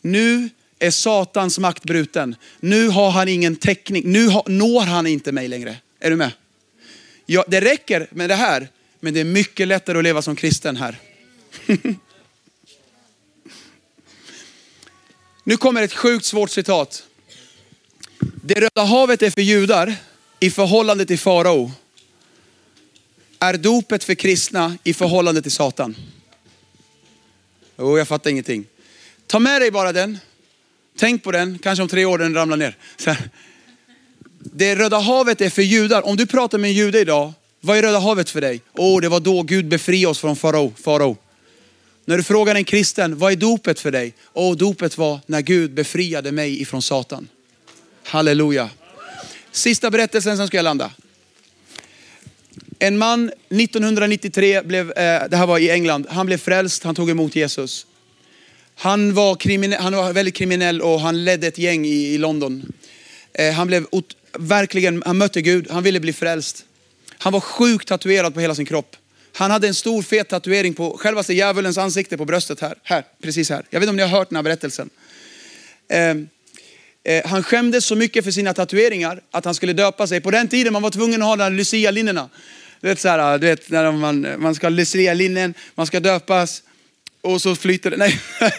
Nu är Satans makt bruten. Nu har han ingen täckning. Nu har, når han inte mig längre. Är du med? Ja, det räcker med det här, men det är mycket lättare att leva som kristen här. nu kommer ett sjukt svårt citat. Det Röda havet är för judar i förhållande till farao. Är dopet för kristna i förhållande till Satan. Oh, jag fattar ingenting. Ta med dig bara den. Tänk på den, kanske om tre år den ramlar ner. Det Röda havet är för judar. Om du pratar med en jude idag, vad är Röda havet för dig? Åh, oh, det var då Gud befriade oss från farao. farao. När du frågar en kristen, vad är dopet för dig? Åh, oh, dopet var när Gud befriade mig ifrån Satan. Halleluja. Sista berättelsen, sen ska jag landa. En man 1993, blev, eh, det här var i England, han blev frälst, han tog emot Jesus. Han var, kriminell, han var väldigt kriminell och han ledde ett gäng i, i London. Eh, han blev verkligen, han mötte Gud, han ville bli frälst. Han var sjukt tatuerad på hela sin kropp. Han hade en stor fet tatuering på självaste djävulens ansikte på bröstet här, här, precis här. Jag vet inte om ni har hört den här berättelsen. Eh, eh, han skämdes så mycket för sina tatueringar att han skulle döpa sig. På den tiden man var tvungen att ha de här Lucia-linnena. Du vet, så här, du vet när man, man ska ha Lucia-linnen, man ska döpas och så flyter det. Nej.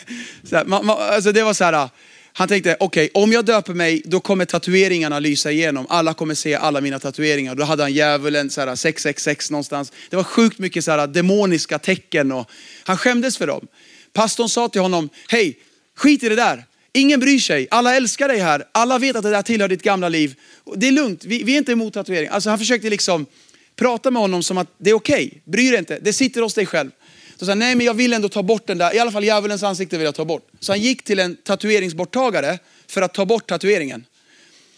så här, man, man, alltså det var så här, han tänkte, okej, okay, om jag döper mig, då kommer tatueringarna lysa igenom. Alla kommer se alla mina tatueringar. Då hade han djävulen, så här, 666 någonstans. Det var sjukt mycket så här, demoniska tecken och han skämdes för dem. Pastorn sa till honom, hej, skit i det där. Ingen bryr sig, alla älskar dig här. Alla vet att det där tillhör ditt gamla liv. Det är lugnt, vi, vi är inte emot tatuering. Alltså han försökte liksom prata med honom som att det är okej, okay. bry dig inte, det sitter hos dig själv. Så sa nej men jag vill ändå ta bort den där, i alla fall djävulens ansikte vill jag ta bort. Så han gick till en tatueringsborttagare för att ta bort tatueringen.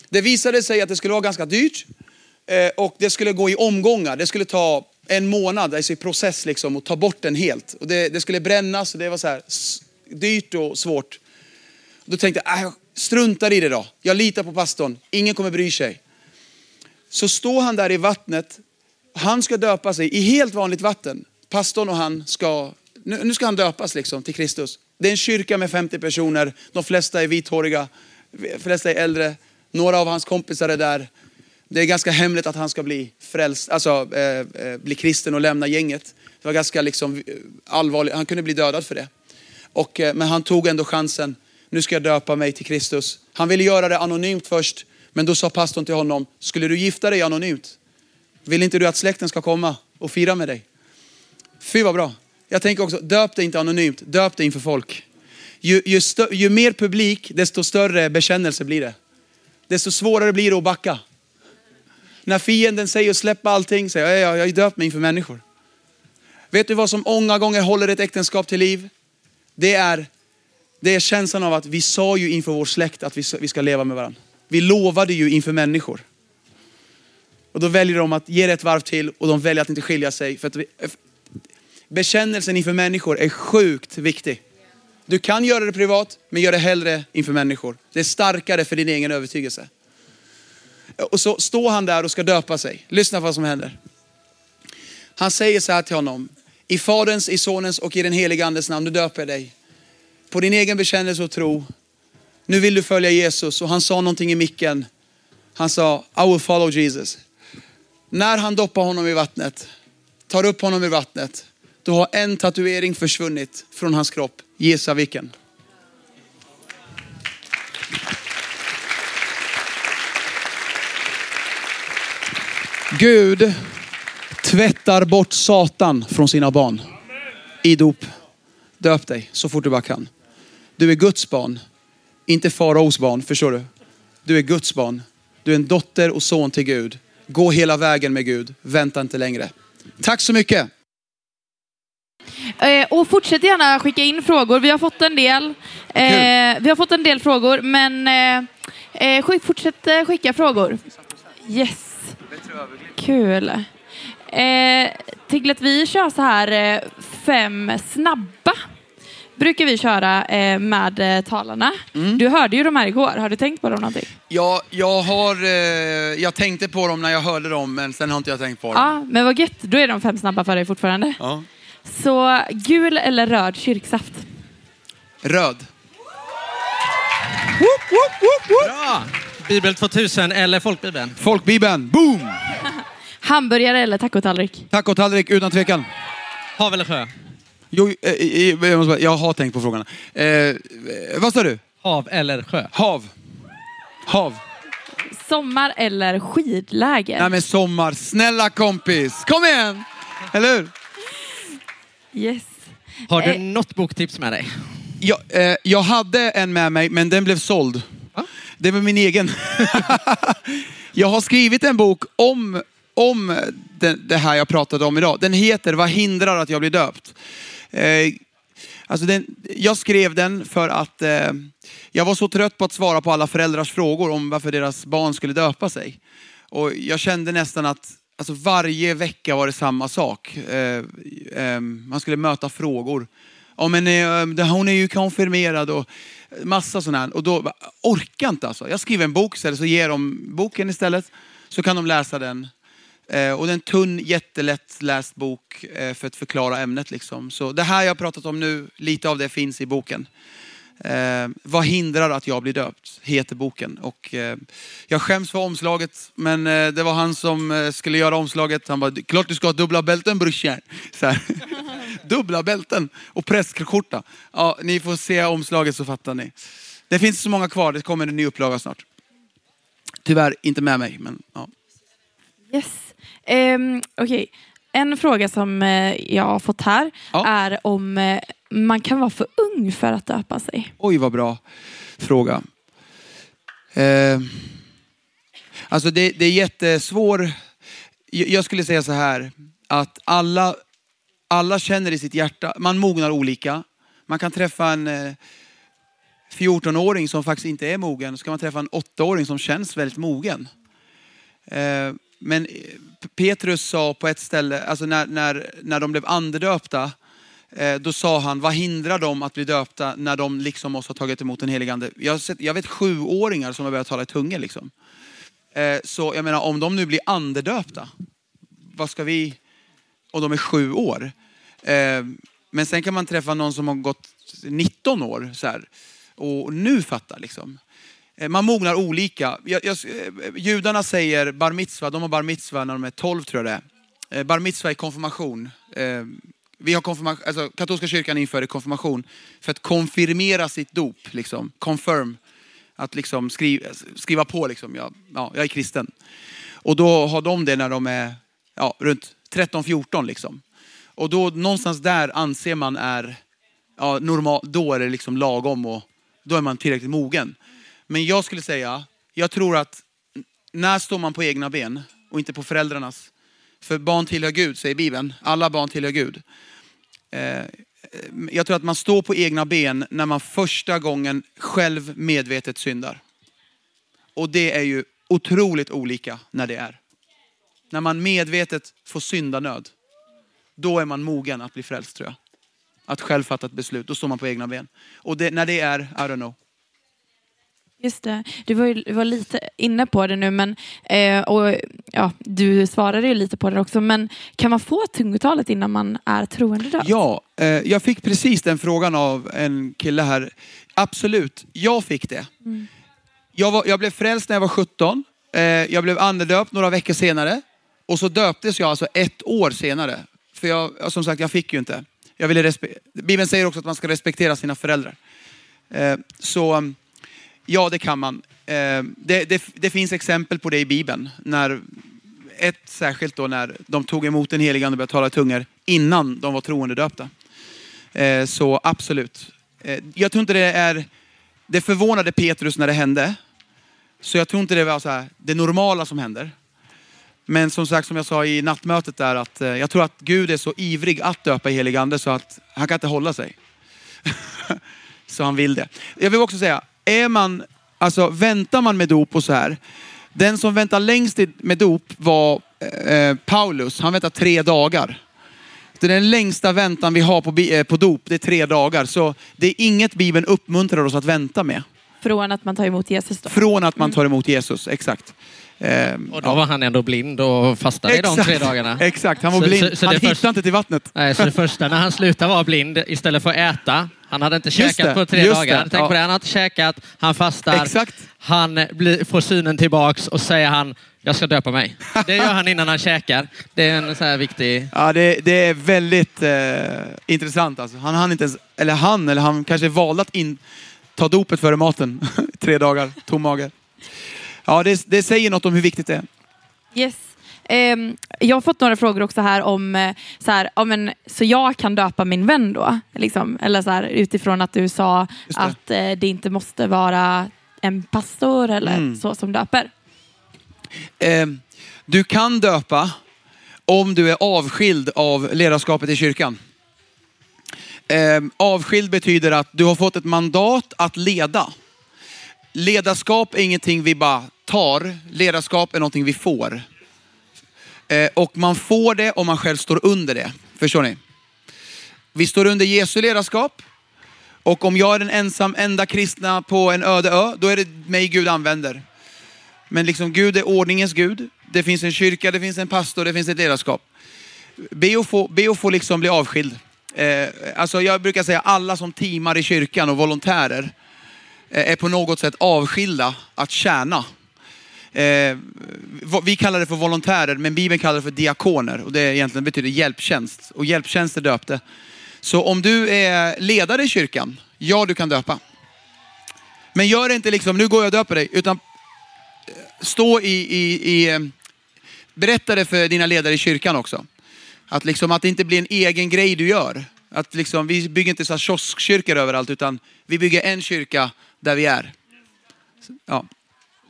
Det visade sig att det skulle vara ganska dyrt eh, och det skulle gå i omgångar. Det skulle ta en månad, alltså i process liksom, att ta bort den helt. Och det, det skulle brännas och det var så här dyrt och svårt. Då tänkte jag, äh, jag struntar i det då. Jag litar på pastorn, ingen kommer bry sig. Så står han där i vattnet, han ska döpa sig i helt vanligt vatten pastorn och han ska, nu, nu ska han döpas liksom till Kristus. Det är en kyrka med 50 personer, de flesta är vithåriga, de flesta är äldre. Några av hans kompisar är där. Det är ganska hemligt att han ska bli frälst, alltså eh, eh bli kristen och lämna gänget. Det var ganska liksom eh, allvarligt, han kunde bli dödad för det. Och, eh, men han tog ändå chansen, nu ska jag döpa mig till Kristus. Han ville göra det anonymt först, men då sa pastorn till honom, skulle du gifta dig anonymt? Vill inte du att släkten ska komma och fira med dig? Fy vad bra. Jag tänker också, döp dig inte anonymt, döp dig inför folk. Ju, ju, stö, ju mer publik, desto större bekännelse blir det. Desto svårare blir det att backa. När fienden säger att släppa allting, säger jag, jag, jag är döpt mig inför människor. Vet du vad som många gånger håller ett äktenskap till liv? Det är, det är känslan av att vi sa ju inför vår släkt att vi, vi ska leva med varandra. Vi lovade ju inför människor. Och då väljer de att ge det ett varv till och de väljer att inte skilja sig. För att vi, bekännelsen inför människor är sjukt viktig. Du kan göra det privat, men gör det hellre inför människor. Det är starkare för din egen övertygelse. Och så står han där och ska döpa sig. Lyssna på vad som händer. Han säger så här till honom. I Faderns, i Sonens och i den helige Andes namn, nu döper jag dig. På din egen bekännelse och tro. Nu vill du följa Jesus. Och han sa någonting i micken. Han sa, I will follow Jesus. När han doppar honom i vattnet, tar upp honom i vattnet, då har en tatuering försvunnit från hans kropp. Gissa vilken? Gud tvättar bort Satan från sina barn i dop. Döp dig så fort du bara kan. Du är Guds barn, inte faraos barn, förstår du? Du är Guds barn. Du är en dotter och son till Gud. Gå hela vägen med Gud, vänta inte längre. Tack så mycket. Eh, och fortsätt gärna skicka in frågor. Vi har fått en del. Eh, vi har fått en del frågor, men eh, eh fortsätt eh, skicka frågor. Yes. Kul. Eh, Tiglet, vi kör så här fem snabba brukar vi köra eh, med eh, talarna. Mm. Du hörde ju de här igår. Har du tänkt på dem någonting? Ja, jag, har, eh, jag tänkte på dem när jag hörde dem, men sen har inte jag tänkt på dem. Ja, men vad gött. Då är de fem snabba för dig fortfarande. Ja. Så gul eller röd kyrksaft? Röd. Bra! Bibel 2000 eller folkbibeln? Folkbibeln, boom! Hamburgare eller tacotallrik? Tacotallrik utan tvekan. Hav eller sjö? Jo, eh, eh, jag, måste, jag har tänkt på frågan. Eh, vad sa du? Hav eller sjö? Hav. Hav. Sommar eller skidläger? Nej men sommar. Snälla kompis, kom igen! Eller hur? Yes. Har du eh. något boktips med dig? Jag, eh, jag hade en med mig, men den blev såld. Ah? Det var min egen. jag har skrivit en bok om, om det, det här jag pratade om idag. Den heter Vad hindrar att jag blir döpt? Eh, alltså den, jag skrev den för att eh, jag var så trött på att svara på alla föräldrars frågor om varför deras barn skulle döpa sig. Och jag kände nästan att alltså varje vecka var det samma sak. Eh, eh, man skulle möta frågor. Ja, men, eh, hon är ju konfirmerad och massa sådana här. Och då orkar inte alltså. Jag skriver en bok istället så ger de boken istället. Så kan de läsa den. Eh, och det är en tunn, jättelätt läst bok eh, för att förklara ämnet. Liksom. Så det här jag pratat om nu, lite av det finns i boken. Eh, vad hindrar att jag blir döpt? Heter boken. Och, eh, jag skäms för omslaget, men eh, det var han som eh, skulle göra omslaget. Han bara, klart du ska ha dubbla bälten brorsan. dubbla bälten och prästskjorta. Ja, ni får se omslaget så fattar ni. Det finns så många kvar, det kommer en ny upplaga snart. Tyvärr inte med mig, men ja. Yes. Um, Okej, okay en fråga som uh, jag har fått här ja. är om uh, man kan vara för ung för att döpa sig. Oj, vad bra fråga. Uh, alltså det, det är jättesvår. Jag skulle säga så här, att alla, alla känner i sitt hjärta, man mognar olika. Man kan träffa en 14-åring som faktiskt inte är mogen, så kan man träffa en 8-åring som känns väldigt mogen. Men eh, Petrus sa på ett ställe, alltså när, när, när de blev andedöpta, eh, då sa han, vad hindrar dem att bli döpta när de liksom måste ha tagit emot den helige ande? Jag, sett, jag vet sjuåringar som har börjat tala i tungor. Liksom. Eh, så jag menar, om de nu blir andedöpta, vad ska vi, och de är sju år, men sen kan man träffa någon som har gått 19 år så här, och nu fattar liksom. Eh, man mognar olika. Jag, jag, eh, judarna säger bar mitzva, de har bar mitzva när de är 12 tror jag det är. Eh, bar mitzva är konfirmation. Vi har konfirmation, alltså katolska kyrkan införde konfirmation för att konfirmera sitt dop, liksom. confirm. Att liksom skriva, skriva på, liksom. jag, ja, jag är kristen. Och då har de det när de är ja, runt 13-14 liksom. Och då någonstans där anser man är, ja, normal, då är det liksom lagom och då är man tillräckligt mogen. Men jag skulle säga, jag tror att när står man på egna ben och inte på föräldrarnas? För barn tillhör Gud, säger Bibeln. Alla barn tillhör Gud. Eh, jag tror att man står på egna ben när man första gången själv medvetet syndar. Och det är ju otroligt olika när det är. När man medvetet får syndanöd, då är man mogen att bli frälst tror jag. Att själv fatta ett beslut, då står man på egna ben. Och det, när det är, I don't know. Just det. Du var, ju, var lite inne på det nu, men, eh, och, ja, du svarade ju lite på det också. Men kan man få tungotalet innan man är troende döpt? Ja, eh, jag fick precis den frågan av en kille här. Absolut, jag fick det. Jag, var, jag blev frälst när jag var 17. Eh, jag blev andedöpt några veckor senare. Och så döptes jag alltså ett år senare. För jag, som sagt, jag fick ju inte. Jag ville Bibeln säger också att man ska respektera sina föräldrar. Eh, så ja, det kan man. Eh, det, det, det finns exempel på det i Bibeln. När, ett särskilt då när de tog emot den heliga ande och började tala i tungor innan de var troende döpta. Eh, så absolut. Eh, jag tror inte det är... Det förvånade Petrus när det hände. Så jag tror inte det var så här, det normala som händer. Men som sagt, som jag sa i nattmötet där, att jag tror att Gud är så ivrig att döpa i helig ande så att han kan inte hålla sig. så han vill det. Jag vill också säga, är man, alltså väntar man med dop och så här. Den som väntar längst med dop var eh, Paulus. Han väntar tre dagar. Det är den längsta väntan vi har på, eh, på dop, det är tre dagar. Så det är inget Bibeln uppmuntrar oss att vänta med. Från att man tar emot Jesus då? Från att man tar emot Jesus, exakt. Eh, Och då var han ändå blind och fastade i de tre dagarna. Exakt, han var Så- blind. så- så han hittade först- inte till vattnet. Nej, så det första när han slutade vara blind, istället för att äta, han hade inte Just käkat det, på tre dagar. det, Tänk ja. på det, han har inte käkat, han fastar, Exakt. han blir, får synen tillbaks och säger han, jag ska döpa mig. Det gör han innan han käkar. Det är en så här viktig... Ja, det, det är väldigt eh, intressant. Alltså. Han hann inte ens, eller han, eller han kanske valde att in, ta dopet före maten. tre dagar, tom mage. Ja, det, det säger något om hur viktigt det är. Yes. Ehm, jag har fått några frågor också här om eh, så, här, ja, men, så jag kan döpa min vän då? Liksom. Eller så här, utifrån att du sa det. att eh, det inte måste vara en pastor eller Mm. så som döper. Eh, du kan döpa om du är avskild av ledarskapet i kyrkan. Eh, avskild betyder att du har fått ett mandat att leda. Ledarskap är ingenting vi bara tar, ledarskap är någonting vi får. Eh, och man får det om man själv står under det. Förstår ni? Vi står under Jesu ledarskap. Och om jag är den ensam enda kristna på en öde ö, då är det mig Gud använder. Men liksom Gud är ordningens Gud. Det finns en kyrka, det finns en pastor, det finns ett ledarskap. Be att få, be att få liksom bli avskild. Eh, alltså jag brukar säga alla som teamar i kyrkan och volontärer eh, är på något sätt avskilda att tjäna. Eh, vi kallar det för volontärer, men Bibeln kallar det för diakoner. Och det egentligen betyder hjälptjänst. Och hjälptjänst är döpte. Så om du är ledare i kyrkan, ja du kan döpa. Men gör det inte liksom, nu går jag och döper dig, utan eh, stå i, i, i eh, berätta det för dina ledare i kyrkan också. Att, liksom, att det inte blir en egen grej du gör. Att liksom, vi bygger inte så här kioskkyrkor överallt, utan vi bygger en kyrka där vi är. Ja.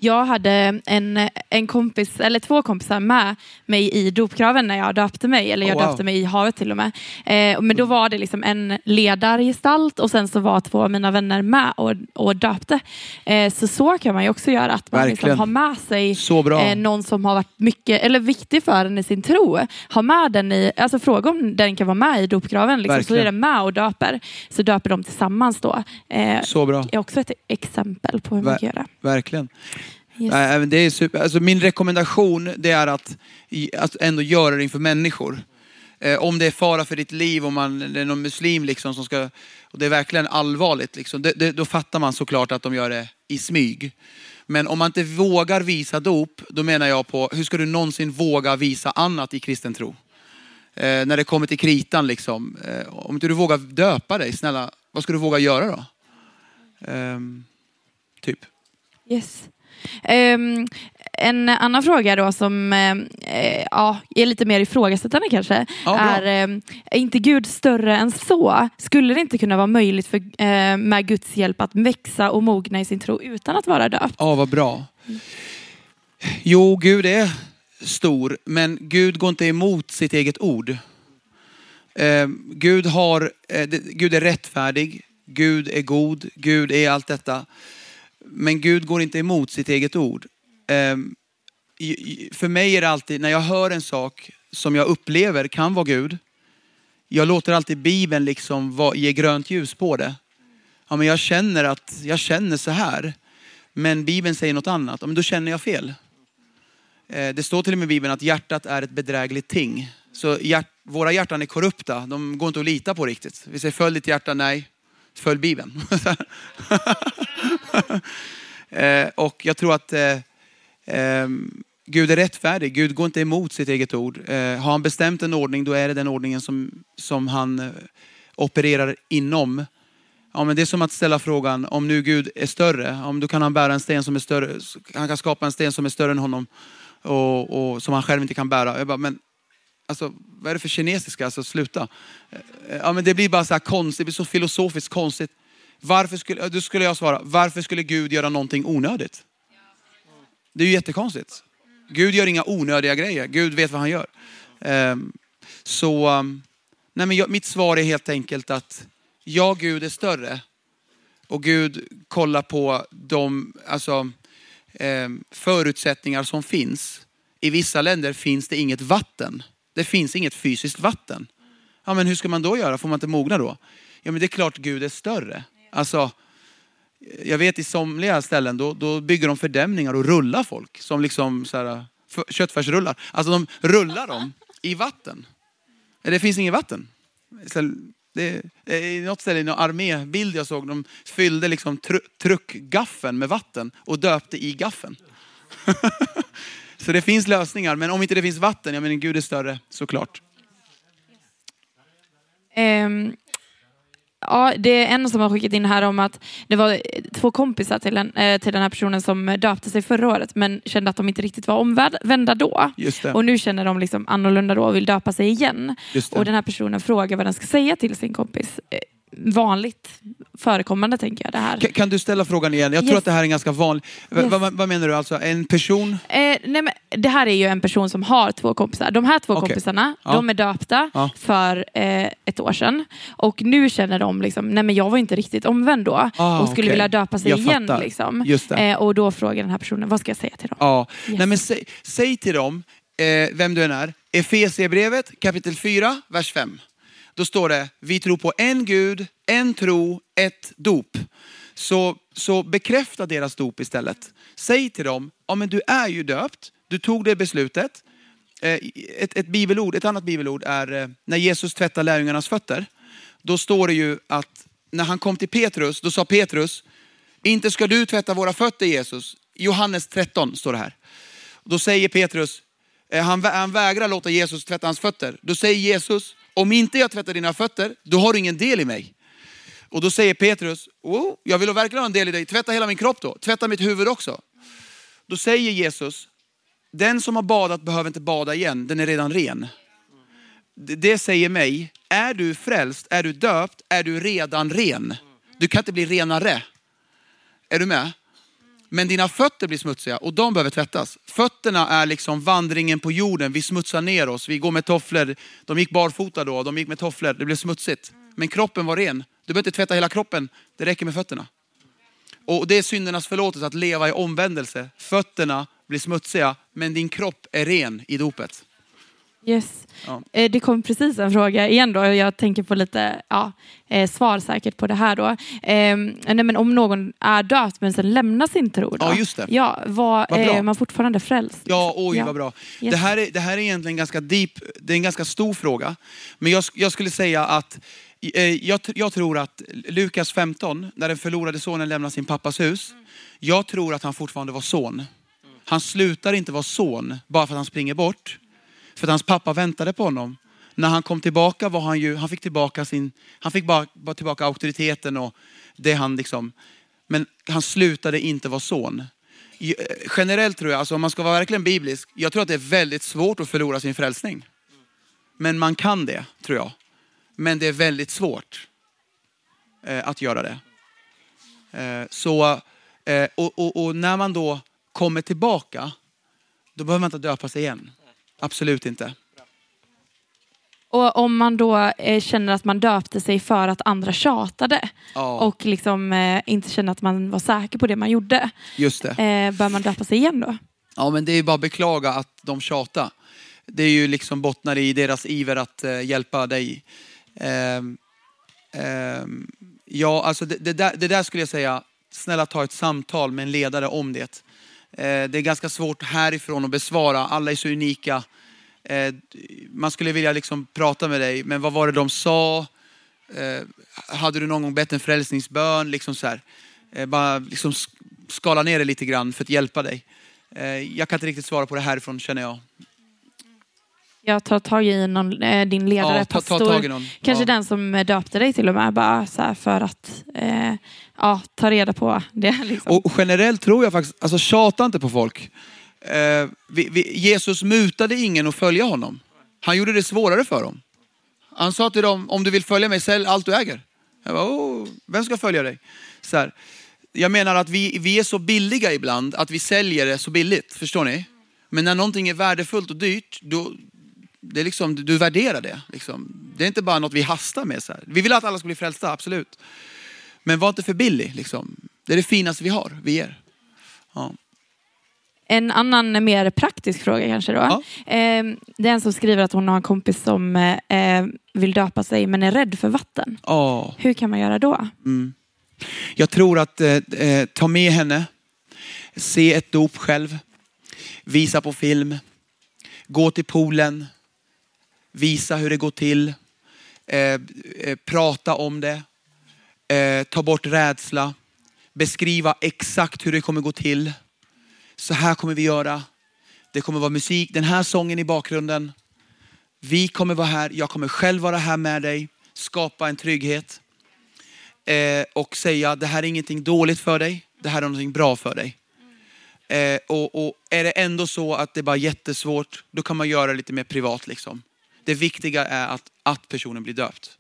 Jag hade en, en kompis, eller två kompisar med mig i dopkraven när jag döpte mig, eller jag Oh, wow. döpte mig i havet till och med. Eh, men då var det liksom en ledargestalt och sen så var två av mina vänner med och, och döpte. Eh, så så kan man ju också göra, att man liksom har med sig eh, någon som har varit mycket, eller viktig för en i sin tro. Ha med den i, alltså fråga om den kan vara med i dopkraven, liksom, så är den med och döper. Så döper de tillsammans då. Eh, Så bra. är också ett exempel på hur man Ver- kan göra. Verkligen. Yes. Det är super. Alltså min rekommendation det är att, att ändå göra det inför människor. Eh, om det är fara för ditt liv, om man, det är någon muslim liksom som ska, och det är verkligen allvarligt, liksom, det, det, då fattar man såklart att de gör det i smyg. Men om man inte vågar visa dop, då menar jag på, hur ska du någonsin våga visa annat i kristen tro? Eh, när det kommer till kritan, liksom. Eh, om inte du vågar döpa dig, snälla, vad ska du våga göra då? Ehm, typ. Yes. Ehm, en annan fråga då som eh, ja, är lite mer ifrågasättande kanske. Ja, är, eh, är inte Gud större än så? Skulle det inte kunna vara möjligt för, eh, med Guds hjälp att växa och mogna i sin tro utan att vara döpt? Ja, vad bra. Jo, Gud är stor, men Gud går inte emot sitt eget ord. Eh, Gud, har, eh, Gud är rättfärdig, Gud är god, Gud är allt detta. Men Gud går inte emot sitt eget ord. Ehm, för mig är det alltid, när jag hör en sak som jag upplever kan vara Gud, jag låter alltid Bibeln liksom ge grönt ljus på det. Ja, men jag känner att jag känner så här. Men Bibeln säger något annat. Ja, men då känner jag fel. Eh, det står till och med i Bibeln att hjärtat är ett bedrägligt ting. Så hjärt, våra hjärtan är korrupta. De går inte att lita på riktigt. Vi säger följ ditt hjärta, nej. Följ Bibeln. Eh, och jag tror att eh, eh, Gud är rättfärdig. Gud går inte emot sitt eget ord. Eh, har han bestämt en ordning, då är det den ordningen som, som han eh, opererar inom. Ja, men det är som att ställa frågan, om nu Gud är större, om då kan han bära en sten som är större, han kan skapa en sten som är större än honom och, och som han själv inte kan bära. Jag bara, men alltså, vad är det för kinesiska? Alltså sluta. Eh, ja, men det blir bara så här konstigt, det blir så filosofiskt konstigt. Varför skulle, då skulle jag svara, varför skulle Gud göra någonting onödigt? Det är ju jättekonstigt. Gud gör inga onödiga grejer, Gud vet vad han gör. Ehm, så ehm, nej men jag, mitt svar är helt enkelt att jag, Gud är större. Och Gud kollar på de alltså, ehm, förutsättningar som finns. I vissa länder finns det inget vatten. Det finns inget fysiskt vatten. Ja, men hur ska man då göra? Får man inte mogna då? Ja, men det är klart Gud är större. Alltså, jag vet i somliga ställen då, då bygger de fördämningar och rullar folk som liksom så här, köttfärsrullar. Alltså de rullar dem i vatten. Det finns inget vatten. Så Det, I något ställe i någon armébild jag såg, de fyllde liksom tr truckgaffeln med vatten och döpte i gaffeln. Så det finns lösningar, men om inte det finns vatten, jag menar Gud är större såklart. Ehm, ja, det är en som har skickat in här om att det var två kompisar till, en, eh, till den här personen som döpte sig förra året men kände att de inte riktigt var omvända då. Och nu känner de liksom annorlunda då och vill döpa sig igen. Och den här personen frågar vad den ska säga till sin kompis. Vanligt förekommande tänker jag det här. Kan, kan du ställa frågan igen? Jag tror Yes. att det här är ganska vanligt. Va- Yes. vad- vad menar du? Alltså en person? Eh, nej men, det här är ju en person som har två kompisar. De här två Okej. kompisarna, Ja. de är döpta Ja. för eh, ett år sedan. Och nu känner de liksom, nej men jag var inte riktigt omvänd då Ah, och skulle okej. vilja döpa sig Jag igen. Liksom. Eh, och då frågar den här personen, vad ska jag säga till dem? Ja. Yes. Nej, men säg, säg till dem, eh, vem du än är, Efesierbrevet kapitel 4, vers 5. Då står det, vi tror på en Gud, en tro, ett dop. Så, så bekräfta deras dop istället. Säg till dem, ja men du är ju döpt, du tog det beslutet. Eh, ett, ett bibelord, ett annat bibelord är eh, när Jesus tvättar lärjungarnas fötter. Då står det ju att när han kom till Petrus, då sa Petrus, inte ska du tvätta våra fötter Jesus. Johannes 13 står det här. Då säger Petrus, eh, han, vä- han vägrar låta Jesus tvätta hans fötter. Då säger Jesus, om inte jag tvättar dina fötter, då har du ingen del i mig. Och då säger Petrus, oh, jag vill verkligen ha en del i dig, tvätta hela min kropp då, tvätta mitt huvud också. Då säger Jesus, den som har badat behöver inte bada igen, den är redan ren. Det- Det säger mig, är du frälst, är du döpt, är du redan ren. Du kan inte bli renare. Är du med? Men dina fötter blir smutsiga och de behöver tvättas. Fötterna är liksom vandringen på jorden. Vi smutsar ner oss. Vi går med tofflor. De gick barfota då, de gick med tofflor. Det blev smutsigt. Men kroppen var ren. Du behöver inte tvätta hela kroppen. Det räcker med fötterna. Och det är syndernas förlåtelse att leva i omvändelse. Fötterna blir smutsiga, men din kropp är ren i dopet. Yes. Ja. Eh, Det kom precis en fråga igen då. Jag tänker på lite ja, eh, svar säkert på det här då. Eh, nej, men om någon är döpt men sen lämnar sin tro då? Ja, just det. Ja, var, Vad är man fortfarande frälst? Ja, oj Ja. vad bra. Yes. Det, här är, det här är egentligen ganska deep, det är en ganska stor fråga. Men jag, jag skulle säga att eh, jag, jag tror att Lukas 15, när den förlorade sonen lämnar sin pappas hus. Jag tror att han fortfarande var son. Han slutar inte vara son bara för att han springer bort. För att hans pappa väntade på honom. När han kom tillbaka var han ju, han fick tillbaka sin, han fick bara, bara tillbaka auktoriteten och det han liksom, men han slutade inte vara son. Eh, generellt tror jag, alltså om man ska vara verkligen biblisk, jag tror att det är väldigt svårt att förlora sin frälsning. Men man kan det, tror jag. Men det är väldigt svårt eh, att göra det. Eh, så, eh, och, och, och när man då kommer tillbaka, då behöver man inte döpa sig igen. Absolut inte. Och om man då eh, känner att man döpte sig för att andra tjatade Ja. och liksom eh, inte känner att man var säker på det man gjorde, Just det. eh, bör man döpa sig igen då? Ja, men det är ju bara att beklaga att de tjatar. Det är ju liksom bottnar i deras iver att hjälpa dig. Ehm, ehm, ja, alltså det, där, det där skulle jag säga, snälla ta ett samtal med en ledare om det. Eh, det är ganska svårt härifrån att besvara, alla är så unika. Eh, man skulle vilja liksom prata med dig, men vad var det de sa? Eh, hade du någon gång bett en frälsningsbön? Liksom så här. Bara liksom skala ner det lite grann för att hjälpa dig. Jag kan inte riktigt svara på det härifrån känner jag. Jag tar tag i någon, eh, din ledare, Ja, ta- ta pastor. Kanske Ja. den som eh, döpte dig till och med, bara så här för att eh, ja, ta reda på det. Liksom. Och och generellt tror jag faktiskt, alltså tjata inte på folk. Eh, vi, vi, Jesus mutade ingen att följa honom. Han gjorde det svårare för dem. Han sa till dem, om du vill följa mig, sälj allt du äger. Jag bara, oh, vem ska följa dig? Så här. Jag menar att vi, vi är så billiga ibland att vi säljer det så billigt, förstår ni? Men när någonting är värdefullt och dyrt, då, det är liksom, du värderar det. Liksom. Det är inte bara något vi hastar med. Så här. Vi vill att alla ska bli frälsta, absolut. Men var inte för billig. Liksom. Det är det finaste vi har, vi ger. Ja. En annan mer praktisk fråga kanske då. Ja. Eh, det är en som skriver att hon har en kompis som eh, vill döpa sig men är rädd för vatten. Ja. Hur kan man göra då? Jag tror att eh, eh, ta med henne, se ett dop själv, visa på film, gå till poolen, visa hur det går till, eh, eh, prata om det, eh, ta bort rädsla, beskriva exakt hur det kommer gå till. Så här kommer vi göra. Det kommer vara musik, den här sången i bakgrunden. Vi kommer vara här, jag kommer själv vara här med dig, skapa en trygghet eh, och säga det här är ingenting dåligt för dig, det här är någonting bra för dig. Eh, och, och är det ändå så att det är bara jättesvårt, då kan man göra det lite mer privat. Liksom. Det viktiga är att, att personen blir döpt.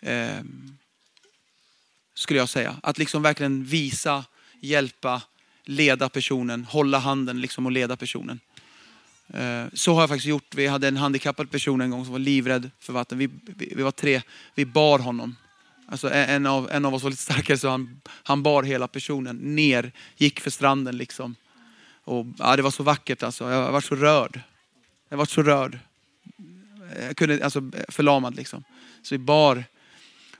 Eh, skulle jag säga. Att liksom verkligen visa, hjälpa, leda personen, hålla handen liksom och leda personen. Eh, Så har jag faktiskt gjort. Vi hade en handikappad person en gång som var livrädd för vatten. Vi, vi, vi var tre, vi bar honom. Alltså en av, en av oss var lite starkare så han, han bar hela personen ner, gick för stranden liksom. Och, ja, det var så vackert alltså. Jag var så rörd. Jag var så rörd. Jag kunde, alltså förlamad liksom. Så vi bar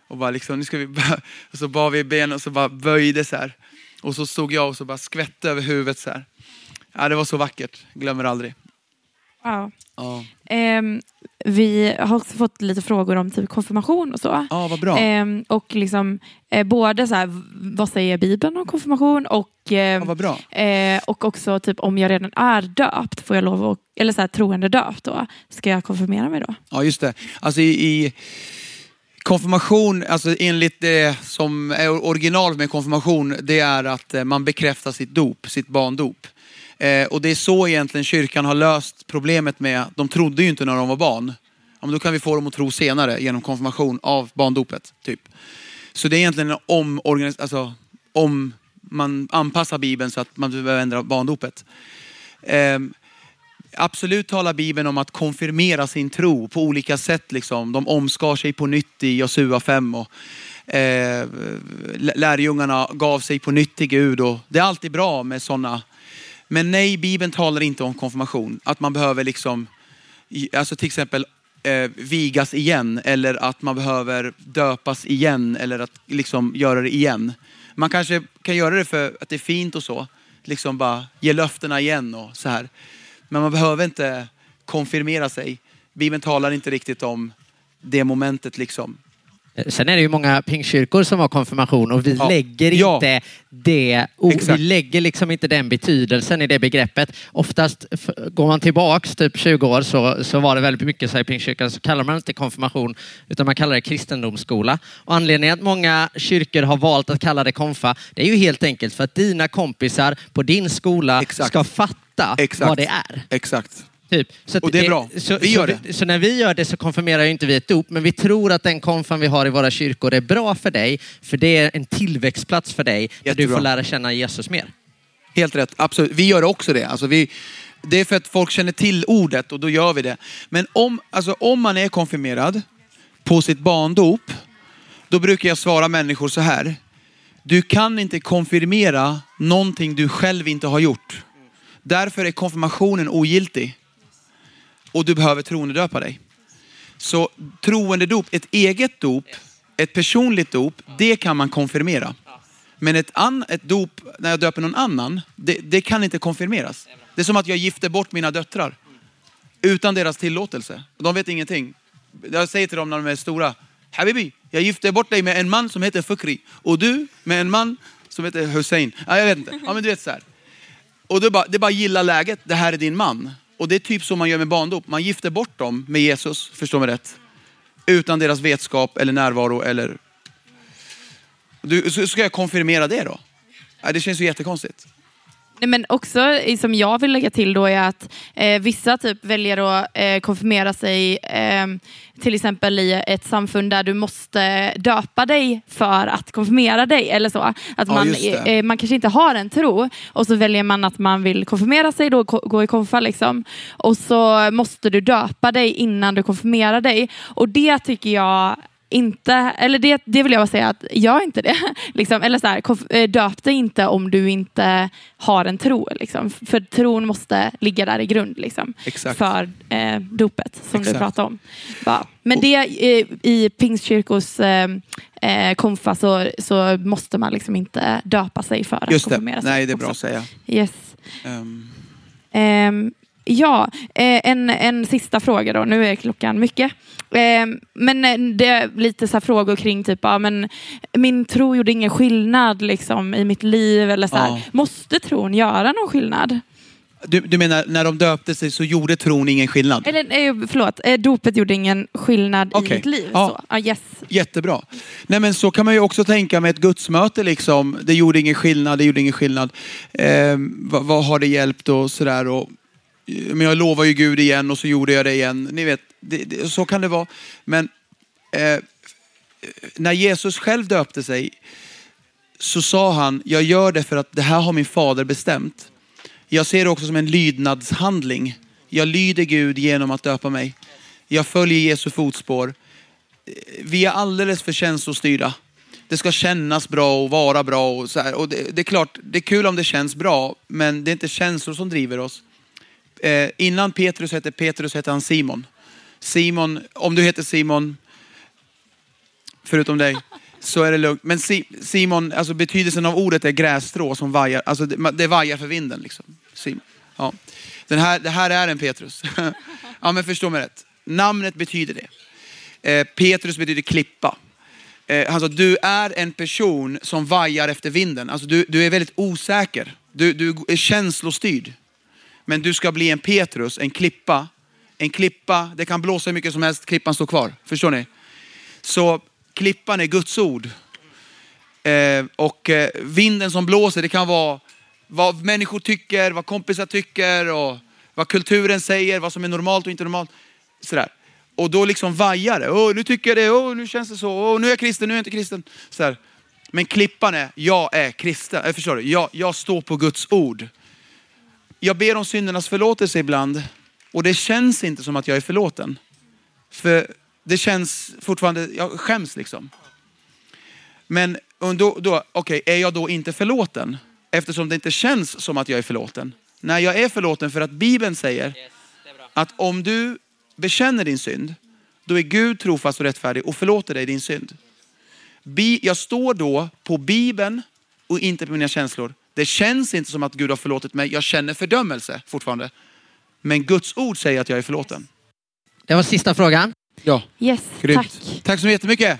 och bara liksom, nu ska vi, bara- och så bar vi i benen och så bara böjde så här. Och så stod jag och så bara skvätte över huvudet så här. Ja, det var så vackert, glömmer aldrig. Ja. Ja, Ehm, vi har också fått lite frågor om typ konfirmation och så. ja vad bra. Ehm, och liksom, eh, både så här, vad säger Bibeln om konfirmation och, ehm, Ja, vad bra. eh, och också typ om jag redan är döpt, får jag lov att, eller så här, troende döpt då, ska jag konfirmera mig då? Ja, just det. Alltså i, i konfirmation, alltså enligt det som är original med konfirmation, det är att eh, man bekräftar sitt dop, sitt barndop. Eh, och det är så egentligen kyrkan har löst problemet med, de trodde ju inte när de var barn. Ja, men då kan vi få dem att tro senare genom konfirmation av barndopet. Typ. Så det är egentligen om, alltså, om man anpassar Bibeln så att man behöver ändra barndopet. Eh, Absolut talar Bibeln om att konfirmera sin tro på olika sätt. Liksom. De omskar sig på nytt i Josua 5. Och, eh, lärjungarna gav sig på nytt till Gud. Och det är alltid bra med sådana. Men nej, Bibeln talar inte om konfirmation. Att man behöver liksom alltså till exempel eh, vigas igen eller att man behöver döpas igen eller att liksom göra det igen. Man kanske kan göra det för att det är fint och så. Liksom bara ge löftena igen och så här. Men man behöver inte konfirmera sig. Bibeln talar inte riktigt om det momentet liksom. Sen är det ju många pingstkyrkor som har konfirmation och vi Ja. lägger Ja. inte det, o- vi lägger liksom inte den betydelsen i det begreppet. Oftast går man tillbaks typ 20 år så, så var det väldigt mycket så här i pingstkyrkan så kallar man inte konfirmation utan man kallar det kristendomsskola. Och anledningen att många kyrkor har valt att kalla det konfa det är ju helt enkelt för att dina kompisar på din skola Exakt. ska fatta Exakt. vad det är. Exakt. Typ. Så Och det är bra. Så, Vi gör så, det. Så när vi gör det så konfirmerar inte vi ett dop, men vi tror att den konfan vi har i våra kyrkor är bra för dig, för det är en tillväxtplats för dig, där du Jättebra. får lära känna Jesus mer. Helt rätt, absolut. Vi gör också det. Alltså vi, det är för att folk känner till ordet och då gör vi det. Men om, alltså om man är konfirmerad på sitt barndop, då brukar jag svara människor så här. Du kan inte konfirmera någonting du själv inte har gjort. Därför är konfirmationen ogiltig. Och du behöver troendedöpa dig. Så troendedop, ett eget dop, ett personligt dop, det kan man konfirmera. Men ett, an, ett dop när jag döper någon annan, det, det kan inte konfirmeras. Det är som att jag gifter bort mina döttrar. Utan deras tillåtelse. De vet ingenting. Jag säger till dem när de är stora. Habibi, jag gifter bort dig med en man som heter Fukri. Och du med en man som heter Hussein. Ja, jag vet inte. Ja, men du vet så här. Och det är, bara, det är bara gilla läget. Det här är din man. Och det är typ så man gör med barndop. Man gifter bort dem med Jesus, förstår mig rätt. Utan deras vetskap eller närvaro eller... Du, så ska jag konfirmera det då? Det känns ju jättekonstigt. Nej, men också som jag vill lägga till då är att eh, vissa typ väljer att eh, konfirmera sig eh, till exempel i ett samfund där du måste döpa dig för att konfirmera dig eller så. Att Ja, man, det. eh, man kanske inte har en tro och så väljer man att man vill konfirmera sig då, gå i konfa liksom. Och så måste du döpa dig innan du konfirmerar dig. Och det tycker jag inte, eller det, det vill jag bara säga att gör inte det. liksom, eller så här, eh, döp dig inte om du inte har en tro. Liksom. För tron måste ligga där i grund liksom, för eh, dopet som Exakt. du pratade om. Ja. Men det eh, i pingstkyrkos eh, eh, konfa så, så måste man liksom inte döpa sig för att Just det. konfirmera sig. Nej, det är bra också. att säga. Yes. Ehm, Ehm, ja, eh, en, en sista fråga då. Nu är klockan mycket. Ehm, men eh, det är lite så frågor kring typ, ja, men min tro gjorde ingen skillnad liksom, i mitt liv. Eller så. Ja. Måste tron göra någon skillnad? du, du menar när de döpte sig så gjorde tron ingen skillnad? Eller eh, förlåt, eh, dopet gjorde ingen skillnad i Okej. mitt liv. Ja. Så. Ja, yes. Jättebra. Nej men så kan man ju också tänka med ett gudsmöte liksom. Det gjorde ingen skillnad, det gjorde ingen skillnad. Ehm, vad, vad har det hjälpt och sådär. Och, men jag lovar ju Gud igen och så gjorde jag det igen. Ni vet, det, det, så kan det vara. Men eh, när Jesus själv döpte sig så sa han, jag gör det för att det här har min fader bestämt. Jag ser det också som en lydnadshandling. Jag lyder Gud genom att döpa mig. Jag följer Jesu fotspår. Vi är alldeles för känslostyrda. Det ska kännas bra och vara bra. Och så här. Och det, det är klart, det är kul om det känns bra, men det är inte känslor som driver oss. Eh, innan Petrus hette Petrus hette han Simon. Simon, om du heter Simon, förutom dig, så är det lugnt. Men Si- Simon, alltså betydelsen av ordet är grässtrå som vajar, alltså det, det vajar för vinden. Liksom. Simon. Ja. Den här, det här är en Petrus. ja men förstå mig rätt. Namnet betyder det. Eh, Petrus betyder klippa. Eh, han sa, du är en person som vajar efter vinden. Alltså du, du är väldigt osäker. Du, du är känslostyrd. Men du ska bli en Petrus, en klippa. En klippa, det kan blåsa hur mycket som helst, klippan står kvar. Förstår ni? Så klippan är Guds ord. Eh, och eh, vinden som blåser, det kan vara vad människor tycker, vad kompisar tycker och vad kulturen säger, vad som är normalt och inte normalt. Sådär. Och då liksom vajar det. Oh, nu tycker jag det, oh, nu känns det så, oh, nu är jag kristen, nu är jag inte kristen. Sådär. Men klippan är, jag är kristen. Jag förstår du? Jag, jag står på Guds ord. Jag ber om syndernas förlåtelse ibland och det känns inte som att jag är förlåten. För det känns fortfarande, jag skäms liksom. Men då, då, okej, är jag då inte förlåten? Eftersom det inte känns som att jag är förlåten. Nej, jag är förlåten för att Bibeln säger att om du bekänner din synd, då är Gud trofast och rättfärdig och förlåter dig din synd. Jag står då på Bibeln och inte på mina känslor. Det känns inte som att Gud har förlåtit mig. Jag känner fördömelse fortfarande. Men Guds ord säger att jag är förlåten. Det var sista frågan. Ja, Yes, grymt. tack. Tack så jättemycket.